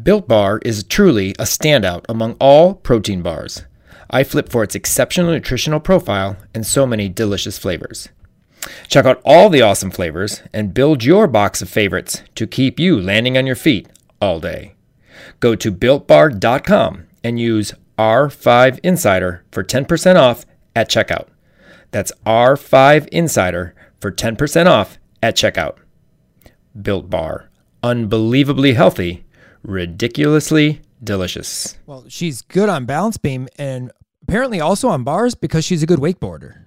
Built Bar is truly a standout among all protein bars. I flip for its exceptional nutritional profile and so many delicious flavors. Check out all the awesome flavors and build your box of favorites to keep you landing on your feet all day. Go to builtbar.com and use R5Insider for 10% off at checkout. That's R5Insider for 10% off at checkout. Built Bar. Unbelievably healthy ridiculously delicious. Well, she's good on balance beam and apparently also on bars because she's a good wakeboarder.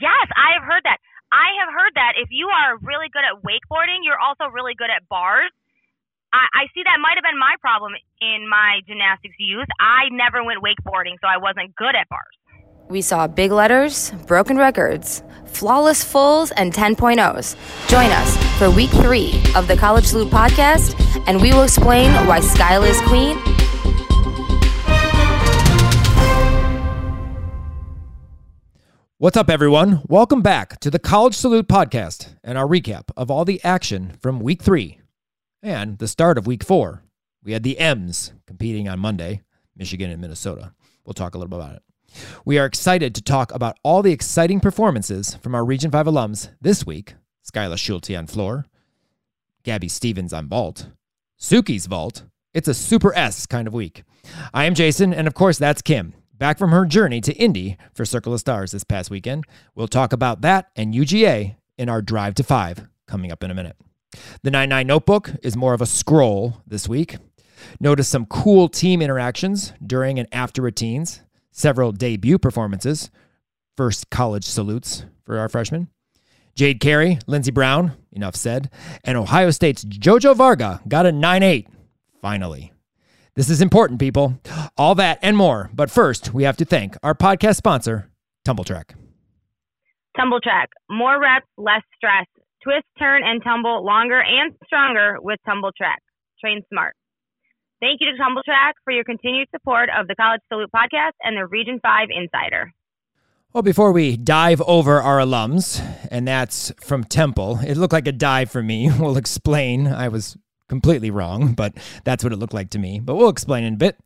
Yes, I have heard that. I have heard that if you are really good at wakeboarding, you're also really good at bars. I, I see that might have been my problem in my gymnastics youth. I never went wakeboarding, so I wasn't good at bars. We saw big letters, broken records, flawless fulls, and 10.0s. Join us for week three of the College Salute podcast, and we will explain why Skyla is queen. What's up, everyone? Welcome back to the College Salute podcast and our recap of all the action from week three and the start of week four. We had the M's competing on Monday, Michigan and Minnesota. We'll talk a little bit about it. We are excited to talk about all the exciting performances from our Region 5 alums this week Skyla Schulte on floor, Gabby Stevens on vault, Suki's vault. It's a super S kind of week. I am Jason, and of course, that's Kim, back from her journey to Indy for Circle of Stars this past weekend. We'll talk about that and UGA in our Drive to Five coming up in a minute. The 99 Notebook is more of a scroll this week. Notice some cool team interactions during and after routines several debut performances, first college salutes for our freshmen. Jade Carey, Lindsey Brown, enough said, and Ohio State's Jojo Varga got a 9 8, finally. This is important, people. All that and more. But first, we have to thank our podcast sponsor, Tumbl Trak. TumbleTrack. More reps, less stress. Twist, turn, and tumble longer and stronger with Tumbl Trak. Train smart. Thank you to Tumbl Trak for your continued support of the College Salute podcast and the Region 5 Insider. Well, before we dive over our alums, and that's from Temple, it looked like a dive for me. We'll explain. I was completely wrong, but that's what it looked like to me. But we'll explain in a bit.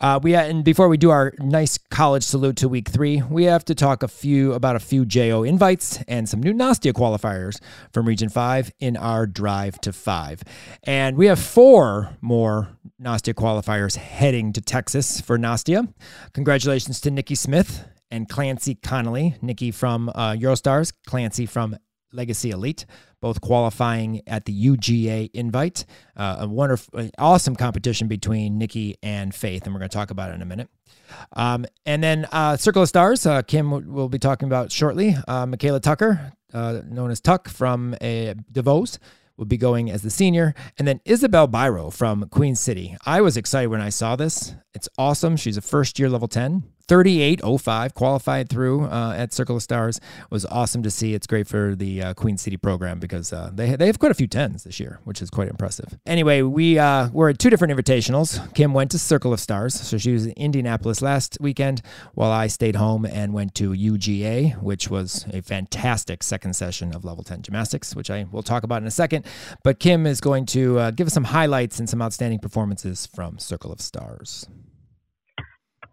Uh, we and before we do our nice college salute to week three, we have to talk a few about a few JO invites and some new Nastia qualifiers from Region Five in our drive to five. And we have four more Nastia qualifiers heading to Texas for Nastia. Congratulations to Nikki Smith and Clancy Connolly. Nikki from uh, Eurostars, Clancy from Legacy Elite both qualifying at the UGA invite. Uh, a wonderful, awesome competition between Nikki and Faith, and we're going to talk about it in a minute. Um, and then uh, Circle of Stars, uh, Kim will be talking about shortly. Uh, Michaela Tucker, uh, known as Tuck from a DeVos, will be going as the senior. And then Isabel Byro from Queen City. I was excited when I saw this. It's awesome. She's a first year level 10. 3805 qualified through uh, at Circle of Stars was awesome to see. It's great for the uh, Queen City program because uh, they they have quite a few tens this year, which is quite impressive. Anyway, we uh, were at two different invitationals. Kim went to Circle of Stars, so she was in Indianapolis last weekend, while I stayed home and went to UGA, which was a fantastic second session of level 10 gymnastics, which I will talk about in a second. But Kim is going to uh, give us some highlights and some outstanding performances from Circle of Stars.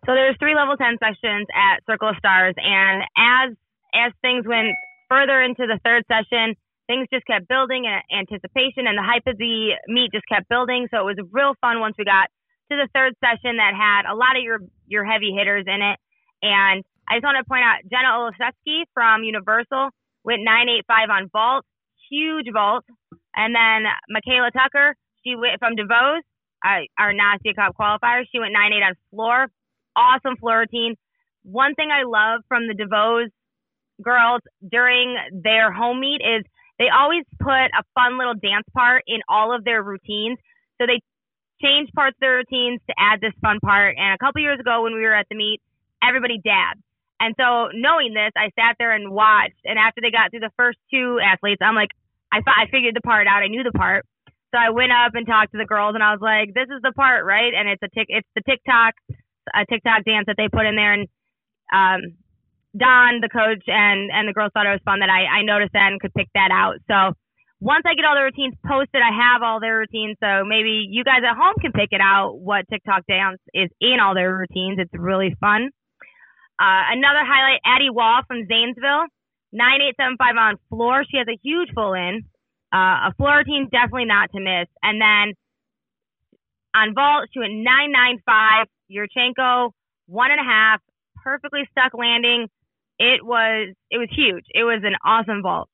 So there's three level 10 sessions at Circle of Stars. And as, as things went further into the third session, things just kept building and anticipation and the hype of the meet just kept building. So it was real fun once we got to the third session that had a lot of your, your heavy hitters in it. And I just want to point out Jenna Olszewski from Universal went 985 on vault, huge vault. And then Michaela Tucker, she went from DeVos, uh, our Nastia Cup qualifier. She went 9-8 on floor, awesome floor routine. One thing I love from the DeVos girls during their home meet is they always put a fun little dance part in all of their routines. So they change parts of their routines to add this fun part. And a couple years ago when we were at the meet, everybody dabbed. And so knowing this, I sat there and watched. And after they got through the first two athletes, I'm like, I I figured the part out. I knew the part. So I went up and talked to the girls, and I was like, "This is the part, right?" And it's a tick, it's the TikTok a TikTok dance that they put in there, and um, Don, the coach, and and the girls thought it was fun that I I noticed that and could pick that out. So once I get all the routines posted, I have all their routines. So maybe you guys at home can pick it out what TikTok dance is in all their routines. It's really fun. Uh, another highlight, Addie Wall from Zanesville, 9875 on floor. She has a huge full in. Uh, a floor routine, definitely not to miss. And then on vault, went 995, Yurchenko, one and a half, perfectly stuck landing. It was, it was huge. It was an awesome vault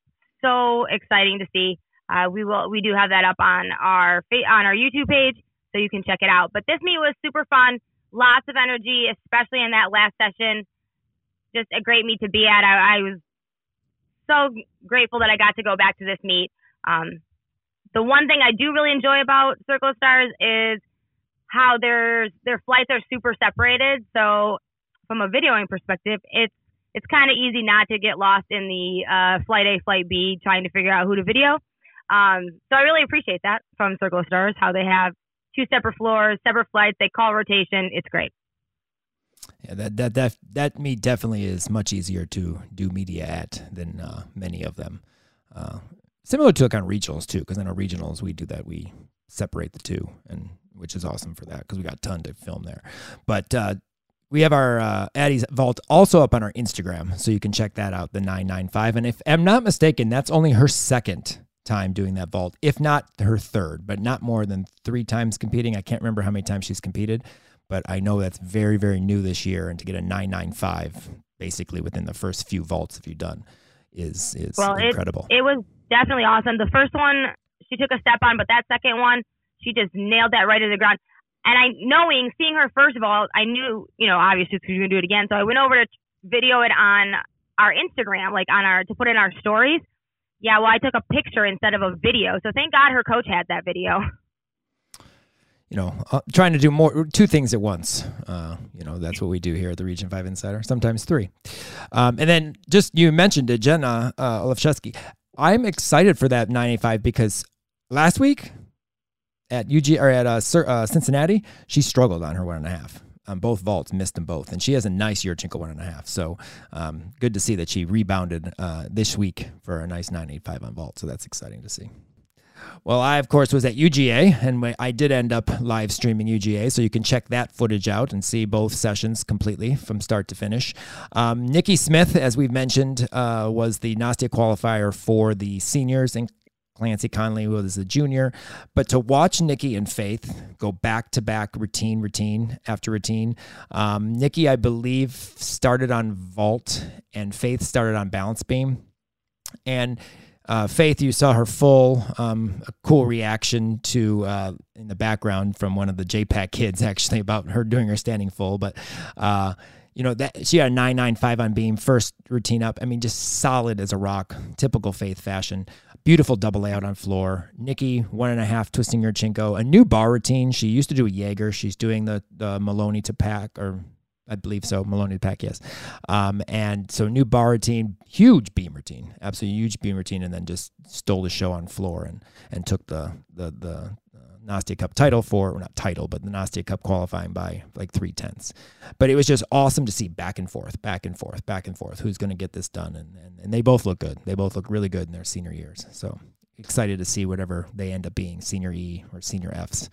so exciting to see. Uh, we will we do have that up on our on our YouTube page, so you can check it out. But this meet was super fun, lots of energy, especially in that last session. Just a great meet to be at. I, I was so grateful that I got to go back to this meet. Um, the one thing I do really enjoy about Circle of Stars is how their their flights are super separated. So from a videoing perspective, it's it's kind of easy not to get lost in the uh, flight A, flight B, trying to figure out who to video. Um, so I really appreciate that from Circle of Stars, how they have two separate floors, separate flights. They call rotation. It's great. Yeah, that that that that me definitely is much easier to do media at than uh, many of them. Uh, similar to like on regionals too, because in our regionals we do that. We separate the two, and which is awesome for that because we got a ton to film there. But uh, we have our uh, Addie's Vault also up on our Instagram, so you can check that out, the 995. And if I'm not mistaken, that's only her second time doing that vault, if not her third, but not more than three times competing. I can't remember how many times she's competed, but I know that's very, very new this year. And to get a 995 basically within the first few vaults, if you've done, is is well, incredible. It, it was definitely awesome. The first one she took a step on, but that second one, she just nailed that right to the ground. And I, knowing, seeing her first of all, I knew, you know, obviously we are gonna do it again. So I went over to video it on our Instagram, like on our to put in our stories. Yeah, well, I took a picture instead of a video. So thank God her coach had that video. You know, uh, trying to do more, two things at once. Uh, you know, that's what we do here at the Region 5 Insider, sometimes three. Um, and then just you mentioned it, Jenna uh. I'm excited for that 95 because last week at UG or at uh, uh, Cincinnati, she struggled on her one and a half. On both vaults, missed them both, and she has a nice Yurchenko one and a half. So um, good to see that she rebounded uh, this week for a nice 985 on vault. So that's exciting to see. Well, I, of course, was at UGA, and I did end up live streaming UGA, so you can check that footage out and see both sessions completely from start to finish. Um, Nikki Smith, as we've mentioned, uh, was the Nastia qualifier for the seniors and Clancy Conley was a junior. But to watch Nikki and Faith go back to back routine, routine after routine. Um, Nikki, I believe, started on vault and Faith started on balance beam. And uh, Faith, you saw her full, um, a cool reaction to uh, in the background from one of the JPAC kids actually about her doing her standing full. But uh, you know that she had a 995 on beam first routine up i mean just solid as a rock typical faith fashion beautiful double layout on floor nikki one and a half twisting Yurchenko a new bar routine she used to do a jaeger she's doing the, the maloney to pack or I believe so. Maloney to pack, yes. Um, and so new bar routine, huge beam routine, absolutely huge beam routine, and then just stole the show on floor and and took the the the Nastia Cup title for, well, not title, but the Nastia Cup qualifying by like three tenths. But it was just awesome to see back and forth, back and forth, back and forth. Who's going to get this done? And, and, and they both look good. They both look really good in their senior years. So excited to see whatever they end up being, senior E or senior Fs.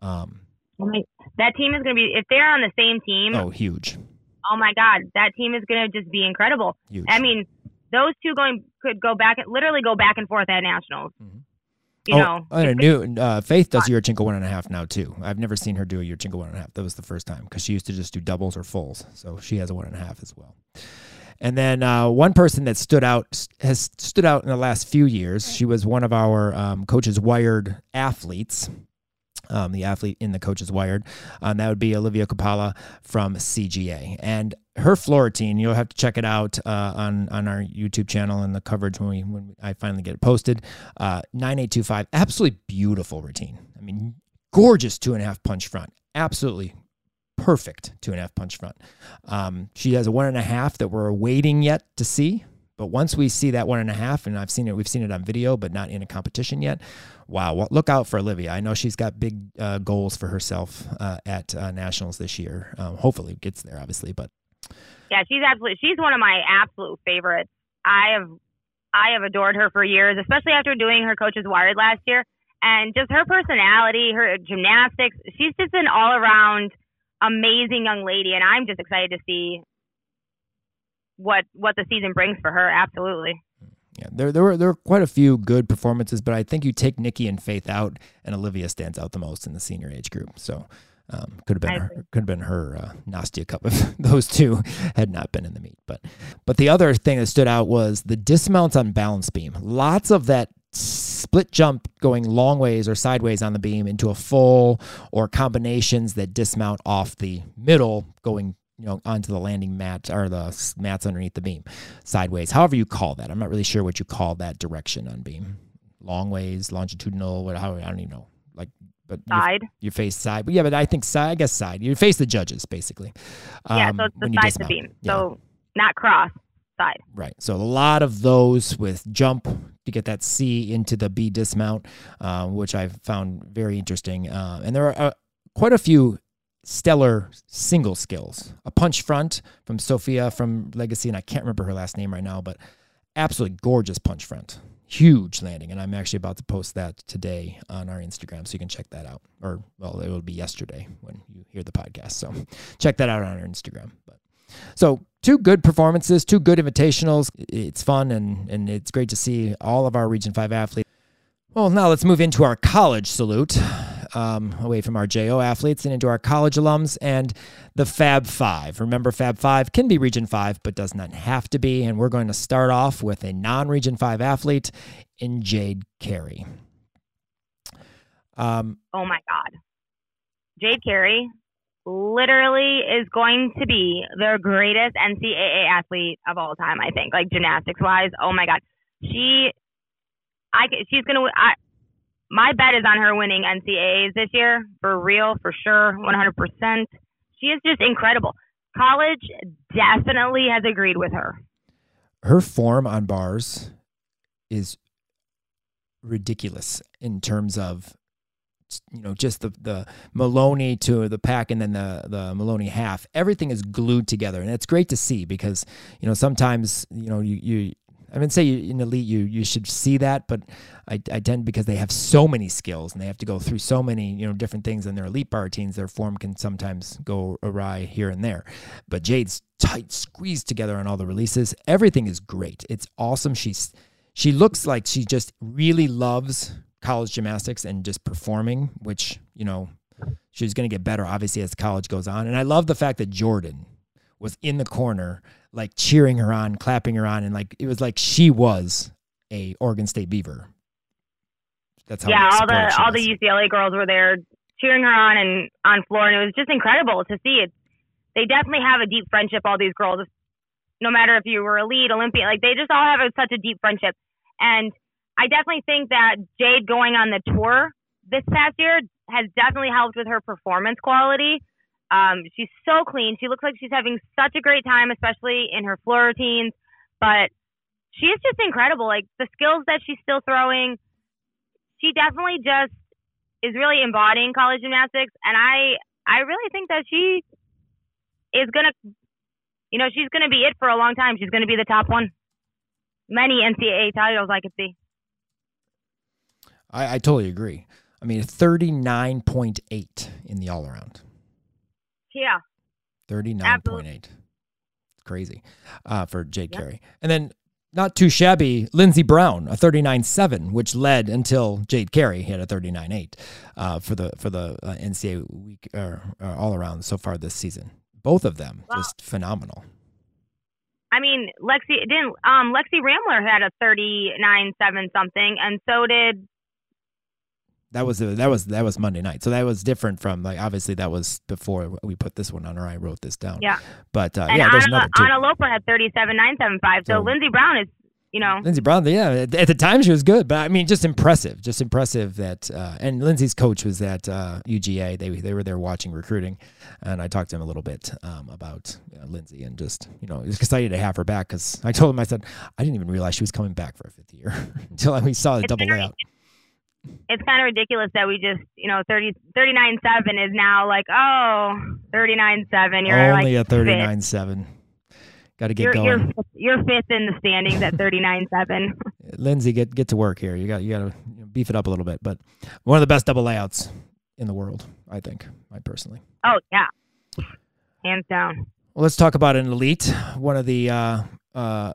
Um, that team is going to be, if they're on the same team. Oh, huge. Oh my God. That team is going to just be incredible. Huge. I mean, those two going could go back, and literally go back and forth at nationals. Mm-hmm. You oh, know, I knew uh, Faith does a Yurchenko one and a half now too. I've never seen her do a Yurchenko one and a half. That was the first time because she used to just do doubles or fulls. So she has a one and a half as well. And then uh, one person that stood out has stood out in the last few years. She was one of our um, coaches wired athletes um, the athlete in the coaches wired. Um, that would be Olivia Capala from CGA. And her floor routine, you'll have to check it out uh, on on our YouTube channel and the coverage when we when I finally get it posted. Uh, 9825, absolutely beautiful routine. I mean, gorgeous two and a half punch front. Absolutely perfect two and a half punch front. Um, she has a one and a half that we're waiting yet to see. But once we see that one and a half, and I've seen it, we've seen it on video, but not in a competition yet. Wow, well, look out for Olivia. I know she's got big uh, goals for herself uh, at uh, nationals this year. Um, hopefully, gets there, obviously. But yeah, she's absolutely she's one of my absolute favorites. I have I have adored her for years, especially after doing her coaches wired last year. And just her personality, her gymnastics, she's just an all around amazing young lady. And I'm just excited to see what what the season brings for her. Absolutely. Yeah, there there were there were quite a few good performances, but I think you take Nikki and Faith out, and Olivia stands out the most in the senior age group. So um, could have been her, could have been her uh, Nastia Cup if those two had not been in the meet. But but the other thing that stood out was the dismounts on balance beam. Lots of that split jump going long ways or sideways on the beam into a full or combinations that dismount off the middle going you know onto the landing mat or the mats underneath the beam. Sideways however you call that. I'm not really sure what you call that direction on beam. Long ways longitudinal what how i don't even know. Like but side? you, face side. But yeah but i think side i guess side. You face the judges basically. Yeah um, so it's the side the beam yeah. so not cross side. Right. So a lot of those with jump to get that c into the b dismount uh, which i found very interesting. Uh, and there are uh, quite a few stellar single skills. A punch front from Sophia from Legacy, and I can't remember her last name right now, but absolutely gorgeous punch front. Huge landing, and I'm actually about to post that today on our Instagram, so you can check that out. Or well, it will be yesterday when you hear the podcast. So check that out on our Instagram. But so two good performances, two good invitationals. It's fun and and it's great to see all of our Region Five athletes. Well, now let's move into our college salute um, away from our JO athletes and into our college alums and the Fab Five. Remember, Fab Five can be Region Five, but does not have to be. And we're going to start off with a non Region Five athlete in Jade Carey. Um, oh my God. Jade Carey literally is going to be the greatest NCAA athlete of all time, I think, like gymnastics wise. Oh my God. She, I, she's going to, my bet is on her winning NCAAs this year for real, for sure, 100%. She is just incredible. College definitely has agreed with her. Her form on bars is ridiculous in terms of you know just the the Maloney to the pack and then the the Maloney half everything is glued together and it's great to see because you know sometimes you know you you I mean, say in elite, you you should see that, but I, I tend because they have so many skills and they have to go through so many you know different things in their elite bar routines. Their form can sometimes go awry here and there. But Jade's tight, squeezed together on all the releases. Everything is great. It's awesome. She's she looks like she just really loves college gymnastics and just performing, which you know she's going to get better obviously as college goes on. And I love the fact that Jordan was in the corner like cheering her on, clapping her on, and like it was like she was a Oregon State Beaver. That's how yeah. All the all the UCLA girls were there cheering her on and on floor, and it was just incredible to see it. They definitely have a deep friendship. All these girls, no matter if you were elite, Olympian, like they just all have a, such a deep friendship. And I definitely think that Jade going on the tour this past year has definitely helped with her performance quality. Um, she's so clean. She looks like she's having such a great time, especially in her floor routines. But she is just incredible. Like the skills that she's still throwing, she definitely just is really embodying college gymnastics. And I, I really think that she is gonna, you know, she's gonna be it for a long time. She's gonna be the top one. Many NCAA titles I could see. I, I totally agree. I mean, 39.8 in the all around. Yeah. 39.8. Crazy uh, for Jade yep. Carey. And then not too shabby, Lindsey Brown, a 39.7, which led until Jade Carey hit a 39.8 uh, for the for the uh, NCAA week or uh, all around so far this season. Both of them just phenomenal. I mean, Lexi didn't um Lexi Ramler had a 39.7 something, and so did that was that was that was Monday night. So that was different from like obviously that was before we put this one on or I wrote this down. Yeah. But uh, and yeah, there's another. Ona Loper had thirty seven nine seven five. So, so Lindsey Brown is you know. Lindsey Brown, yeah, at, the time she was good, but I mean, just impressive, just impressive that. Uh, and Lindsey's coach was at uh, UGA. They they were there watching recruiting, and I talked to him a little bit um, about uh, Lindsey and just you know excited to have her back because I told him I said I didn't even realize she was coming back for a fifth year until we saw the it's double layout it's kind of ridiculous that we just, you know, 30, 39 7 is now like, oh, 39 7. You're Only like, a 39 7. Got to get You're, you're going. you're fifth in the standings at 39-7. Lindsay, get get to work here. You got you got to beef it up a little bit. But one of the best double layouts in the world, I think. I personally. Oh yeah, hands down. Well, let's talk about an elite, one of the uh, uh,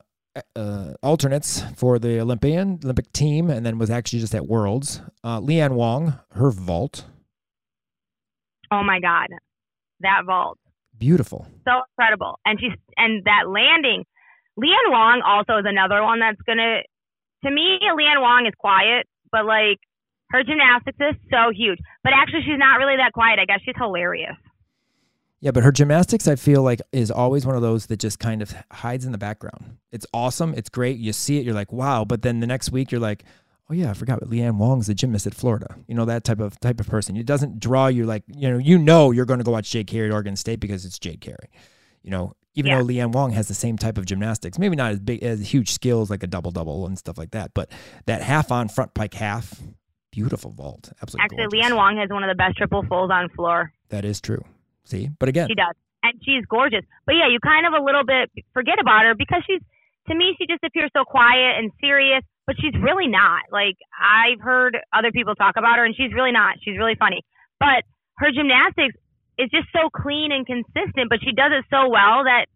uh, alternates for the Olympian Olympic team, and then was actually just at Worlds. Uh, Leanne Wong, her vault, Oh my god, that vault. beautiful. so incredible. And she's and that landing. Leanne Wong also is another one that's gonna. To me, Leanne Wong is quiet, but like her gymnastics is so huge. But actually, she's not really that quiet. I guess she's hilarious. Yeah, but her gymnastics, I feel like, is always one of those that just kind of hides in the background. It's awesome. It's great. You see it, you're like, wow. But then the next week, you're like, oh yeah, I forgot. Leanne Wong's the gymnast at Florida. You know that type of type of person. It doesn't draw you like you know you know you're going to go watch Jade Carey at Oregon State because it's Jade Carey. You know, even Yeah. though Leanne Wong has the same type of gymnastics, maybe not as big as huge skills like a double double and stuff like that, but that half on front pike half, beautiful vault, absolutely. Actually, gorgeous. Leanne Wong has one of the best triple fulls on floor. That is true. See, but again, She does, and she's gorgeous. But yeah, you kind of a little bit forget about her because she's to me she just appears so quiet and serious, but she's really not. Like I've heard other people talk about her, and she's really not. She's really funny, but her gymnastics is just so clean and consistent. But she does it so well that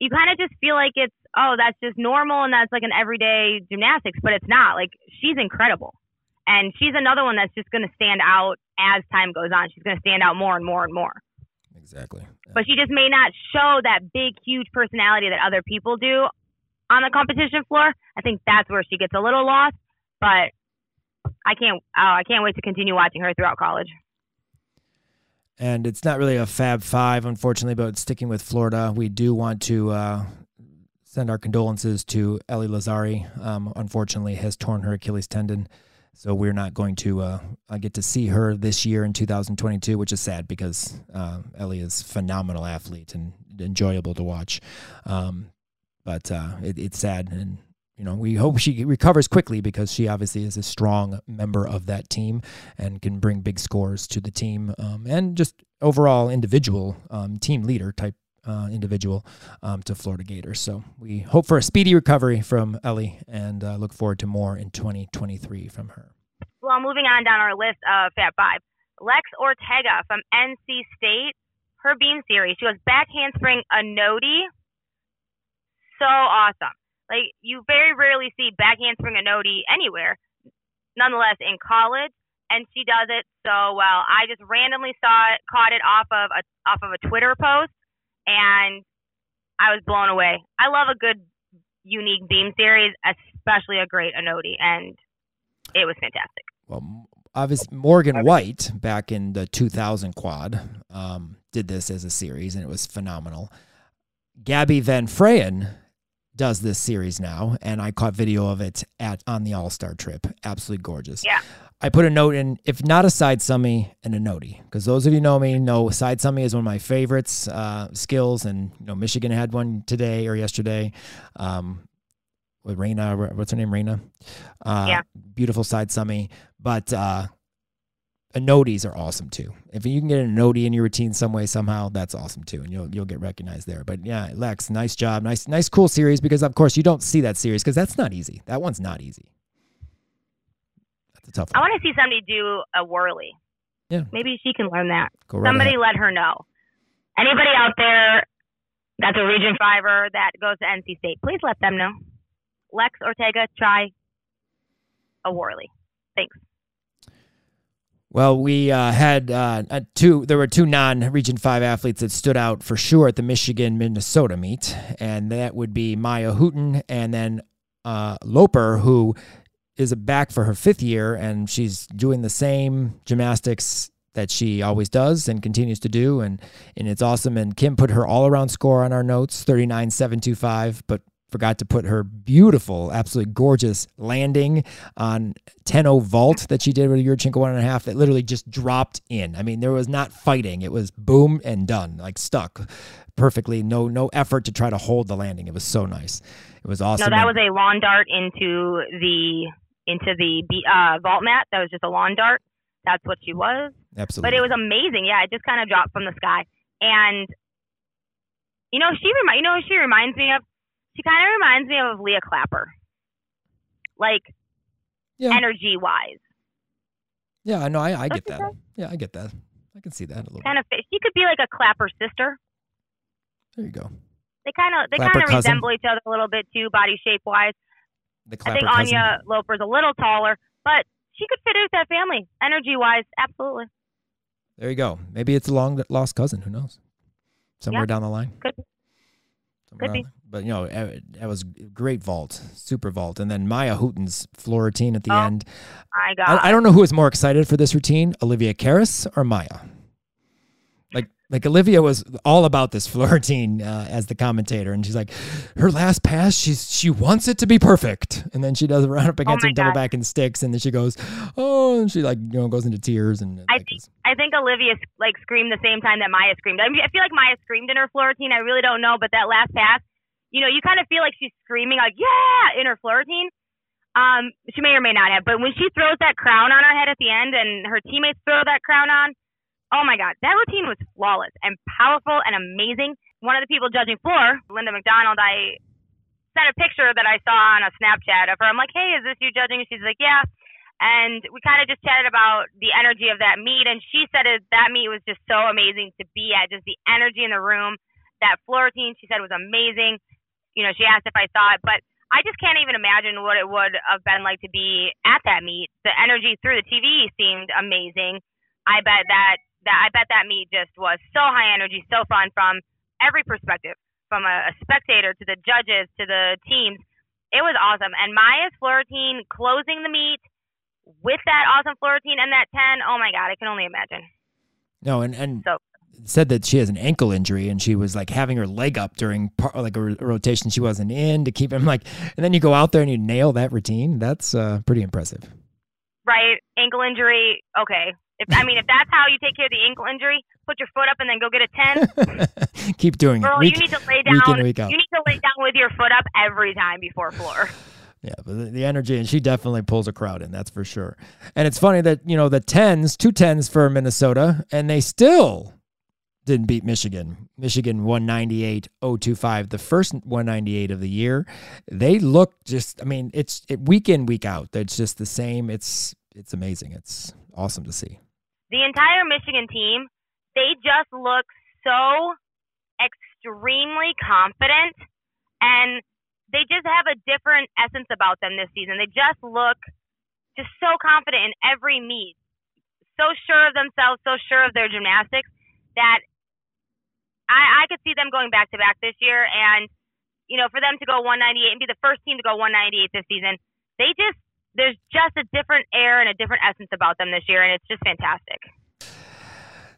you kind of just feel like it's oh that's just normal and that's like an everyday gymnastics, but it's not. Like she's incredible. And she's another one that's just going to stand out as time goes on. She's going to stand out more and more and more exactly. but she just may not show that big, huge personality that other people do on the competition floor. I think that's where she gets a little lost. But I can't, oh, I can't wait to continue watching her throughout college. And it's not really a Fab Five, unfortunately, but sticking with Florida, we do want to uh, send our condolences to Ellie Lazzari. Um, unfortunately, has torn her Achilles tendon, so we're not going to uh, get to see her this year in 2022, which is sad because uh, Ellie is a phenomenal athlete and enjoyable to watch. Um, but uh, it, it's sad, and you know we hope she recovers quickly because she obviously is a strong member of that team and can bring big scores to the team um, and just overall individual um, team leader type uh, individual um, to Florida Gators. So we hope for a speedy recovery from Ellie and uh, look forward to more in 2023 from her. Well, moving on down our list of Fab Five, Lex Ortega from NC State, her beam series. She goes back handspring a nodi. So awesome. Like you very rarely see back handspring a nodi anywhere. Nonetheless, in college, and she does it so well. I just randomly saw it, caught it off of a off of a Twitter post, and I was blown away. I love a good, unique beam series, especially a great Onodi, and it was fantastic. Well, obviously Morgan White back in the 2000 quad um, did this as a series and it was phenomenal. Gabby Van Freyen does this series now, and I caught video of it at on the All Star trip. Absolutely gorgeous. Yeah. I put a note in, if not a side summy and a noti, because those of you know me know side summy is one of my favorites uh, skills, and you know Michigan had one today or yesterday. Um, with Raina, what's her name, Raina? Uh, Yeah. Beautiful side summy, but uh, notis are awesome too. If you can get a noti in your routine some way somehow, that's awesome too, and you'll you'll get recognized there. But yeah, Lex, nice job, nice nice cool series because of course you don't see that series because that's not easy. That one's not easy. A tough I want to see somebody do a whirly. Yeah. Maybe she can learn that. Go right somebody ahead. let her know. Anybody out there that's a Region Fiver that goes to NC State, please let them know. Lex Ortega, try a whirly. Thanks. Well, we uh, had uh, uh, two. There were two non-Region Five athletes that stood out for sure at the Michigan Minnesota meet, and that would be Mya Hooten and then uh, Loper, who is back for her fifth year, and she's doing the same gymnastics that she always does and continues to do, and and it's awesome. And Kim put her all-around score on our notes, thirty-nine seven two five, but forgot to put her beautiful, absolutely gorgeous landing on 10-0 vault that she did with a Yurchenko one and a half that literally just dropped in. I mean, there was not fighting. It was boom and done, like stuck perfectly. No, no effort to try to hold the landing. It was so nice. It was awesome. No, that was a lawn dart into the into the uh, vault mat. That was just a lawn dart. That's what she was. absolutely. But it was amazing. Yeah, it just kind of dropped from the sky. And You know, she remi- you know she reminds me of? She kind of reminds me of Leah Clapper. Like Yeah. energy wise. Yeah, no, I, know. I get that. think? Yeah, I get that. I can see that a little. Kind of. She could be like a Clapper sister. There you go. They kind of they kind of resemble each other a little bit too, body shape wise. The I think cousin. Ona Loper's a little taller, but she could fit in with that family, energy wise, absolutely. There you go. Maybe it's a long lost cousin. Who knows? Somewhere Yeah. down the line. Could be. Somewhere Could be. the- But you know, eh, that was great vault, super vault, and then Mya Hooten's floor routine at the Oh, end. My God. I, I don't know who was more excited for this routine, Olivia Karas or Mya. Like, Olivia was all about this floor routine uh, as the commentator, and she's like, her last pass, she's she wants it to be perfect, and then she does a run up against Oh him, double back and sticks, and then she goes, oh, and she like you know goes into tears, and I like, think- I think Olivia like screamed the same time that Mya screamed. I, mean, I feel like Mya screamed in her floor routine. I really don't know, but that last pass, you know, you kind of feel like she's screaming like "yeah" in her floor routine. Um, she may or may not have, but when she throws that crown on her head at the end, and her teammates throw that crown on, oh my God, that routine was flawless and powerful and amazing. One of the people judging floor, Linda McDonald, I sent a picture that I saw on a Snapchat of her. I'm like, hey, is this you judging? She's like, yeah. And we kind of just chatted about the energy of that meet. And she said it, that meet was just so amazing to be at, just the energy in the room. That floor routine, she said, was amazing. You know, she asked if I saw it, but I just can't even imagine what it would have been like to be at that meet. The energy through the TV seemed amazing. I bet that, that I bet that meet just was so high energy, so fun from every perspective, from a, a spectator to the judges to the teams. It was awesome. And Mya's floor routine closing the meet with that awesome floor routine and that 10, oh my God, I can only imagine. no, and and So- said that she has an ankle injury, and she was like having her leg up during part, like a, ro- rotation she wasn't in to keep him like, and then you go out there and you nail that routine. That's uh, pretty impressive. Right? Ankle injury, okay. If I mean, if that's how you take care of the ankle injury, put your foot up and then go get a 10. keep doing it. Girl, Week- you need to lay down. week in, week out. You need to lay down with your foot up every time before floor. Yeah, but the, energy, and she definitely pulls a crowd in, that's for sure. And it's funny that, you know, the tens, two tens for Minnesota, and they still didn't beat Michigan. Michigan 198 025, the first 198 of the year. They look just, I mean, it's it, week in, week out. It's just the same. It's it's amazing. It's awesome to see. The entire Michigan team, they just look so extremely confident and they just have a different essence about them this season. They just look just so confident in every meet, so sure of themselves, so sure of their gymnastics that I, I could see them going back to back this year. And, you know, for them to go 198 and be the first team to go 198 this season, they just, there's just a different air and a different essence about them this year. And it's just fantastic.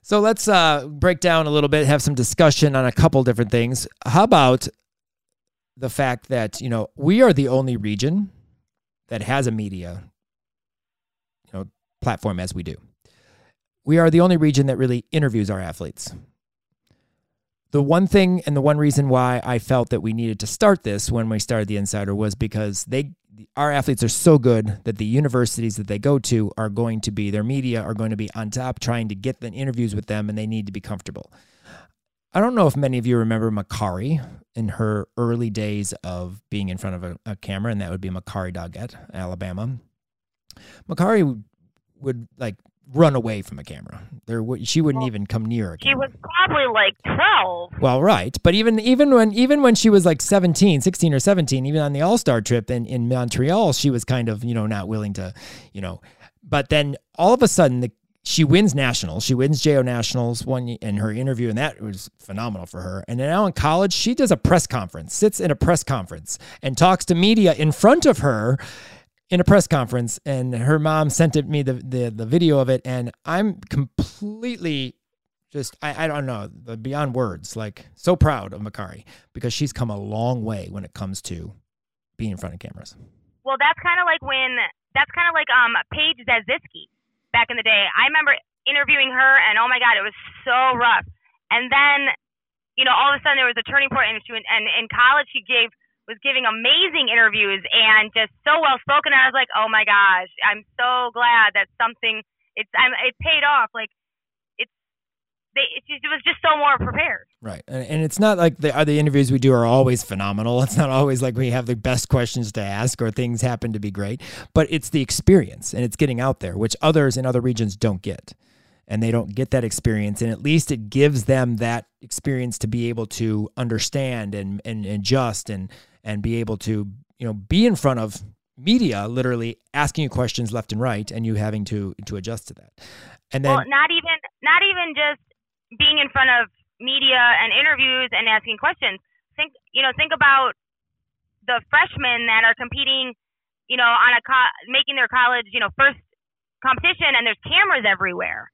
So let's uh, break down a little bit, have some discussion on a couple different things. How about the fact that, you know, we are the only region that has a media, you know, platform as we do. We are the only region that really interviews our athletes. The one thing and the one reason why I felt that we needed to start this when we started the Insider was because they our athletes are so good that the universities that they go to are going to be their media are going to be on top trying to get the interviews with them and they need to be comfortable. I don't know if many of you remember Makari in her early days of being in front of a, a camera, and that would be Makari Doggett, Alabama. Makari would, would like run away from a camera. There, would- she wouldn't even come near a camera. She was probably like 12. Well, right, but even even when even when she was like 17, 16 or 17, even on the All-Star trip in in Montreal, she was kind of, you know, not willing to, you know. But then all of a sudden the she wins nationals. She wins JO nationals one in her interview, and that was phenomenal for her. And then now in college, she does a press conference, sits in a press conference, and talks to media in front of her in a press conference. And her mom sent it me the the, the video of it, and I'm completely just I, I don't know beyond words like so proud of Makari because she's come a long way when it comes to being in front of cameras. Well, that's kind of like when that's kind of like um Paige Zaziski back in the day. I remember interviewing her, and oh my god, it was so rough. And then, you know, all of a sudden there was a turning point, and she went, and in college she gave was giving amazing interviews and just so well spoken. I was like, oh my gosh, I'm so glad that something it's I'm it paid off. Like it's they it, it was just so more prepared. Right, and, and it's not like the uh, other interviews we do are always phenomenal. It's not always like we have the best questions to ask or things happen to be great, but it's the experience and it's getting out there, which others in other regions don't get, and they don't get that experience, and at least it gives them that experience to be able to understand and and adjust and and be able to you know be in front of media literally asking you questions left and right and you having to to adjust to that and then well, not even not even just being in front of media and interviews and asking questions. Think you know think about the freshmen that are competing, you know, on a co- making their college you know first competition and there's cameras everywhere.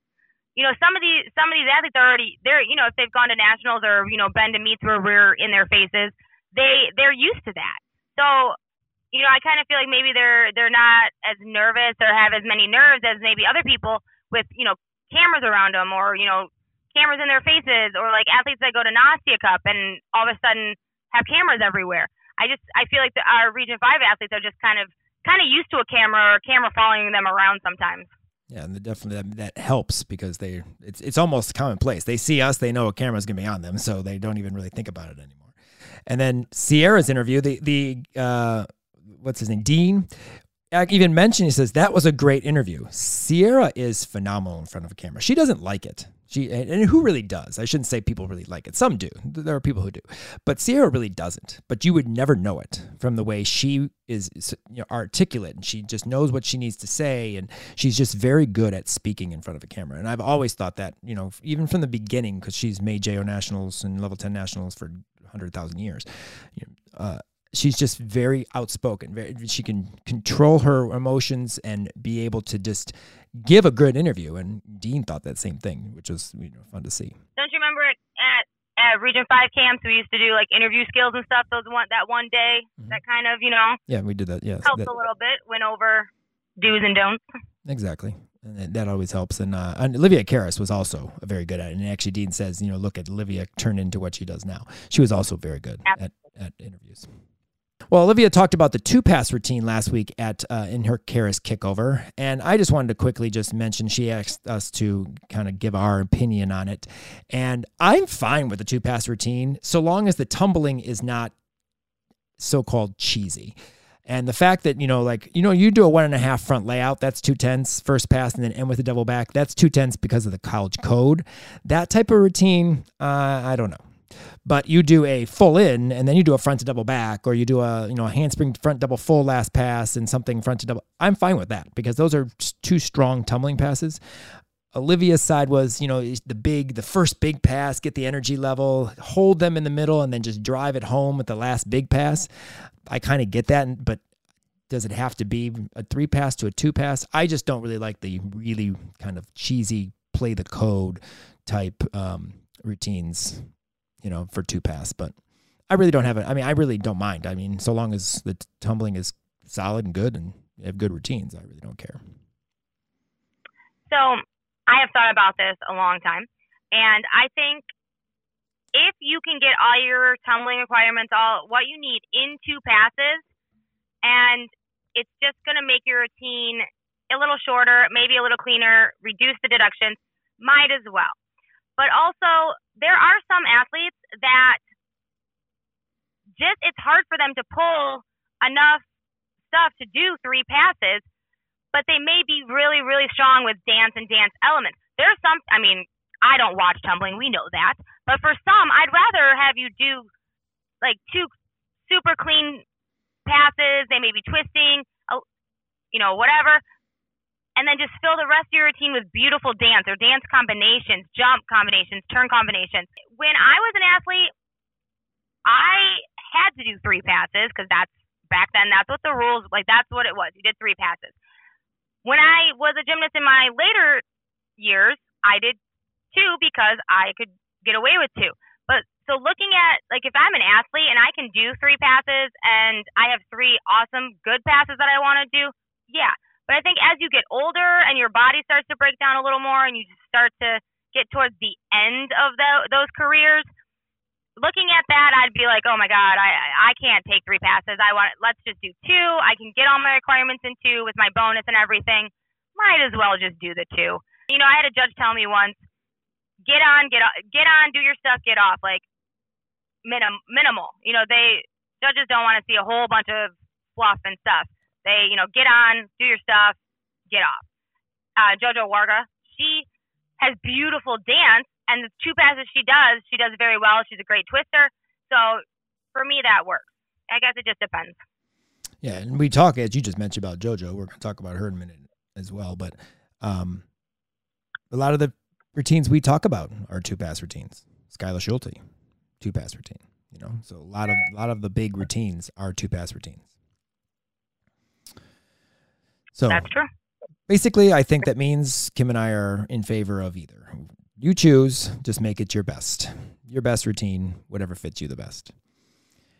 You know, some of these some of these athletes are already they're you know if they've gone to nationals or you know been to meets where we're in their faces, they they're used to that. So you know, I kind of feel like maybe they're they're not as nervous or have as many nerves as maybe other people with you know cameras around them or you know cameras in their faces or like athletes that go to Nastia Cup and all of a sudden have cameras everywhere. I just I feel like the, our Region Five athletes are just kind of kind of used to a camera or a camera following them around sometimes. Yeah, and definitely that, that helps because they it's it's almost commonplace. They see us, they know a camera's gonna be on them, so they don't even really think about it anymore. And then Sierra's interview, the the uh, what's his name, Dean, even mentioned he says that was a great interview. Sierra is phenomenal in front of a camera. She doesn't like it. She and who really does? I shouldn't say people really like it. Some do. There are people who do, but Sierra really doesn't. But you would never know it from the way she is you know, articulate and she just knows what she needs to say, and she's just very good at speaking in front of a camera. And I've always thought that you know even from the beginning because she's made JO nationals and level ten nationals for hundred thousand years. You know, uh, she's just very outspoken. Very, she can control her emotions and be able to just give a good interview. And Dean thought that same thing, which was you know, fun to see. Don't you remember at at Region Five camps we used to do like interview skills and stuff. Those one that one day mm-hmm. that kind of you know yeah we did that yes helped that, a little bit. Went over do's and don'ts. Exactly. And that always helps. And, uh, and Olivia Karas was also a very good at it. And actually, Dean says, you know, look at Olivia turn into what she does now. She was also very good at, at interviews. Well, Olivia talked about the two pass routine last week at uh, in her Karas kickover, and I just wanted to quickly just mention she asked us to kind of give our opinion on it, and I'm fine with the two pass routine so long as the tumbling is not so-called cheesy. And the fact that, you know, like, you know, you do a one and a half front layout, that's two tenths, first pass, and then end with a double back. That's two tenths because of the college code. That type of routine, uh, I don't know but you do a full in and then you do a front to double back or you do a you know a handspring front double full last pass and something front to double i'm fine with that because those are two strong tumbling passes olivia's side was you know the big the first big pass get the energy level hold them in the middle and then just drive it home with the last big pass i kind of get that but does it have to be a three pass to a two pass i just don't really like the really kind of cheesy play the code type um, routines you know, for two pass. But I really don't have it. I mean, I really don't mind. I mean, so long as the tumbling is solid and good and have good routines, I really don't care. So I have thought about this a long time, and I think if you can get all your tumbling requirements, all what you need in two passes, and it's just going to make your routine a little shorter, maybe a little cleaner, reduce the deductions, might as well. But also, there are some athletes that just it's hard for them to pull enough stuff to do three passes, but they may be really, really strong with dance and dance elements. There's some, I mean, I don't watch tumbling, we know that, but for some, I'd rather have you do like two super clean passes. They may be twisting, you know, whatever and then just fill the rest of your routine with beautiful dance or dance combinations, jump combinations, turn combinations. When I was an athlete, I had to do three passes because that's back then that's what the rules like that's what it was. You did three passes. When I was a gymnast in my later years, I did two because I could get away with two. But so looking at like if I'm an athlete and I can do three passes and I have three awesome good passes that I want to do, yeah. But I think as you get older and your body starts to break down a little more and you start to get towards the end of the, those careers, looking at that, I'd be like, oh my God, I I can't take three passes. I want let's just do two. I can get all my requirements in two with my bonus and everything. Might as well just do the two. You know, I had a judge tell me once, get on, get off, get on, do your stuff, get off. Like minim minimal. You know, they judges don't want to see a whole bunch of fluff and stuff. They, you know, get on, do your stuff, get off. Uh, Jojo Warga, she has beautiful dance, and the two passes she does, she does very well. She's a great twister. So for me, that works. I guess it just depends. Yeah, and we talk as you just mentioned about JoJo. We're going to talk about her in a minute as well, but um, a lot of the routines we talk about are two pass routines. Skyla Schulte, two pass routine. You know, so a lot of a lot of the big routines are two pass routines. So that's true. Basically, I think that means Kim and I are in favor of either. You choose, just make it your best. Your best routine, whatever fits you the best.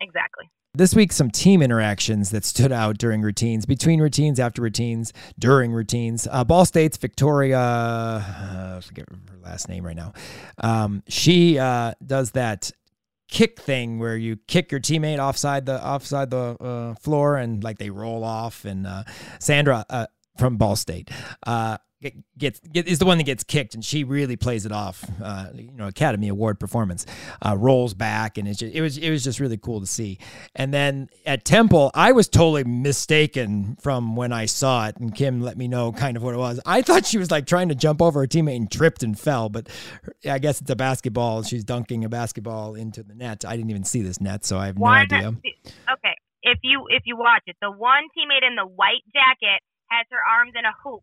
Exactly. This week, some team interactions that stood out during routines, between routines, after routines, during routines. Uh, Ball State's Victoria, uh, I forget her last name right now. Um, she uh, does that kick thing where you kick your teammate offside the offside the uh, floor and like they roll off. And uh, Sandra uh, from Ball State gets get, is the one that gets kicked, and she really plays it off. Uh, you know, Academy Award performance. Uh, rolls back, and it's just, it was it was just really cool to see. And then at Temple, I was totally mistaken from when I saw it, and Kim let me know kind of what it was. I thought she was like trying to jump over her teammate and tripped and fell, but I guess it's a basketball. She's dunking a basketball into the net. I didn't even see this net, so I have one, no idea. Okay, if you if you watch it, the one teammate in the white jacket has her arms in a hoop,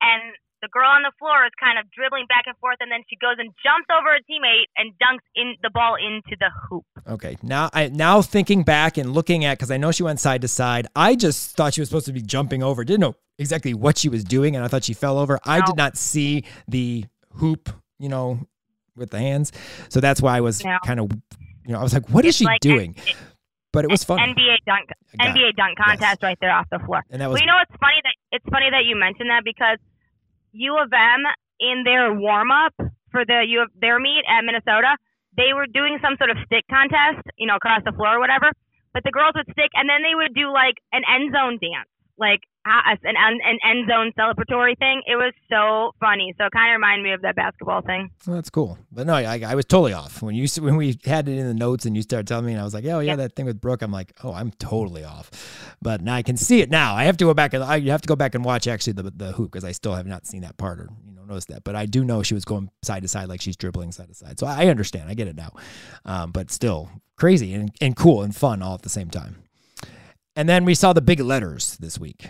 and the girl on the floor is kind of dribbling back and forth, and then she goes and jumps over a teammate and dunks in the ball into the hoop. Okay, now I now thinking back and looking at because I know she went side to side. I just thought she was supposed to be jumping over. Didn't know exactly what she was doing, and I thought she fell over. I did not see the hoop, you know, with the hands, so that's why I was No. kind of, you know, I was like, what is It's she like doing? N- But it was fun. NBA dunk NBA dunk contest right there off the floor. And that Well, was you know it's funny that it's funny that you mentioned that because U of M in their warm up for the U of their meet at Minnesota, they were doing some sort of stick contest, you know, across the floor or whatever. But the girls would stick, and then they would do like an end zone dance, like an an end zone celebratory thing. It was so funny. So it kind of reminded me of that basketball thing. Well, that's cool. But no, I, I was totally off when you when we had it in the notes and you started telling me, and I was like, oh yeah, Yeah. that thing with Brooke. I'm like, oh, I'm totally off. But now I can see it now. I have to go back and I have to go back and watch actually the the hoop because I still have not seen that part or you know noticed that. But I do know she was going side to side like she's dribbling side to side. So I understand. I get it now. Um, but still crazy and, and cool and fun all at the same time. And then we saw the big letters this week.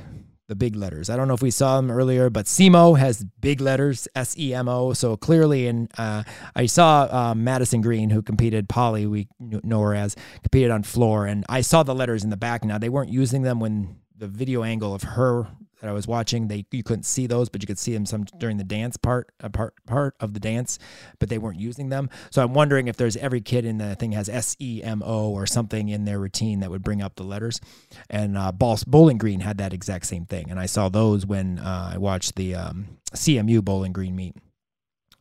The big letters. I don't know if we saw them earlier, but SEMO has big letters, S E M O. So clearly, in uh, I saw um, Madison Green, who competed, Polly, we know her as, competed on floor, and I saw the letters in the back. Now they weren't using them when the video angle of her that I was watching. They you couldn't see those, but you could see them some during the dance part, a part part of the dance, but they weren't using them. So I'm wondering if there's every kid in the thing has S E M O or something in their routine that would bring up the letters. And uh, Bowling Green had that exact same thing, and I saw those when uh, I watched the um, CMU Bowling Green meet.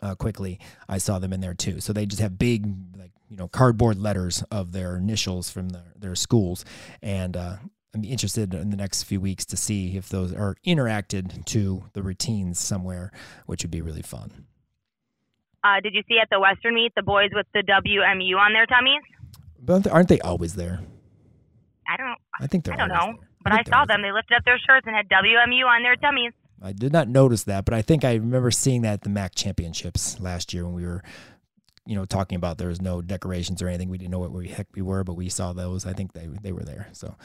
Uh, quickly, I saw them in there too. So they just have big, like you know, cardboard letters of their initials from their, their schools, and uh, I'm interested in the next few weeks to see if those are interacted to the routines somewhere, which would be really fun. Uh, did you see at the Western meet the boys with the WMU on their tummies? But aren't they always there? I don't. I think they're. I don't know, there. but I, they're saw them. They lifted up their shirts and had WMU on their tummies. I did not notice that, but I think I remember seeing that at the MAC championships last year when we were, you know, talking about there was no decorations or anything. We didn't know what we heck we were, but we saw those. I think they they were there. So,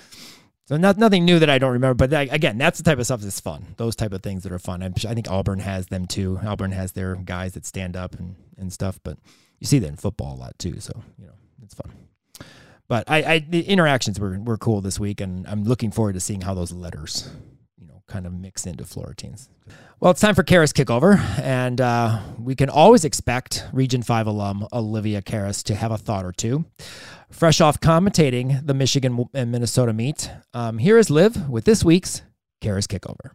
so not nothing new that I don't remember. But that, again, that's the type of stuff that's fun. Those type of things that are fun. I'm, I think Auburn has them too. Auburn has their guys that stand up and and stuff. But you see that in football a lot too. So you know, it's fun. But I, I the interactions were were cool this week, and I'm looking forward to seeing how those letters you know, kind of mix into floor routines. Well, it's time for Karas kickover, and uh, we can always expect Region 5 alum Olivia Karas to have a thought or two. Fresh off commentating the Michigan and Minnesota meet, um, here is Liv with this week's Karas kickover.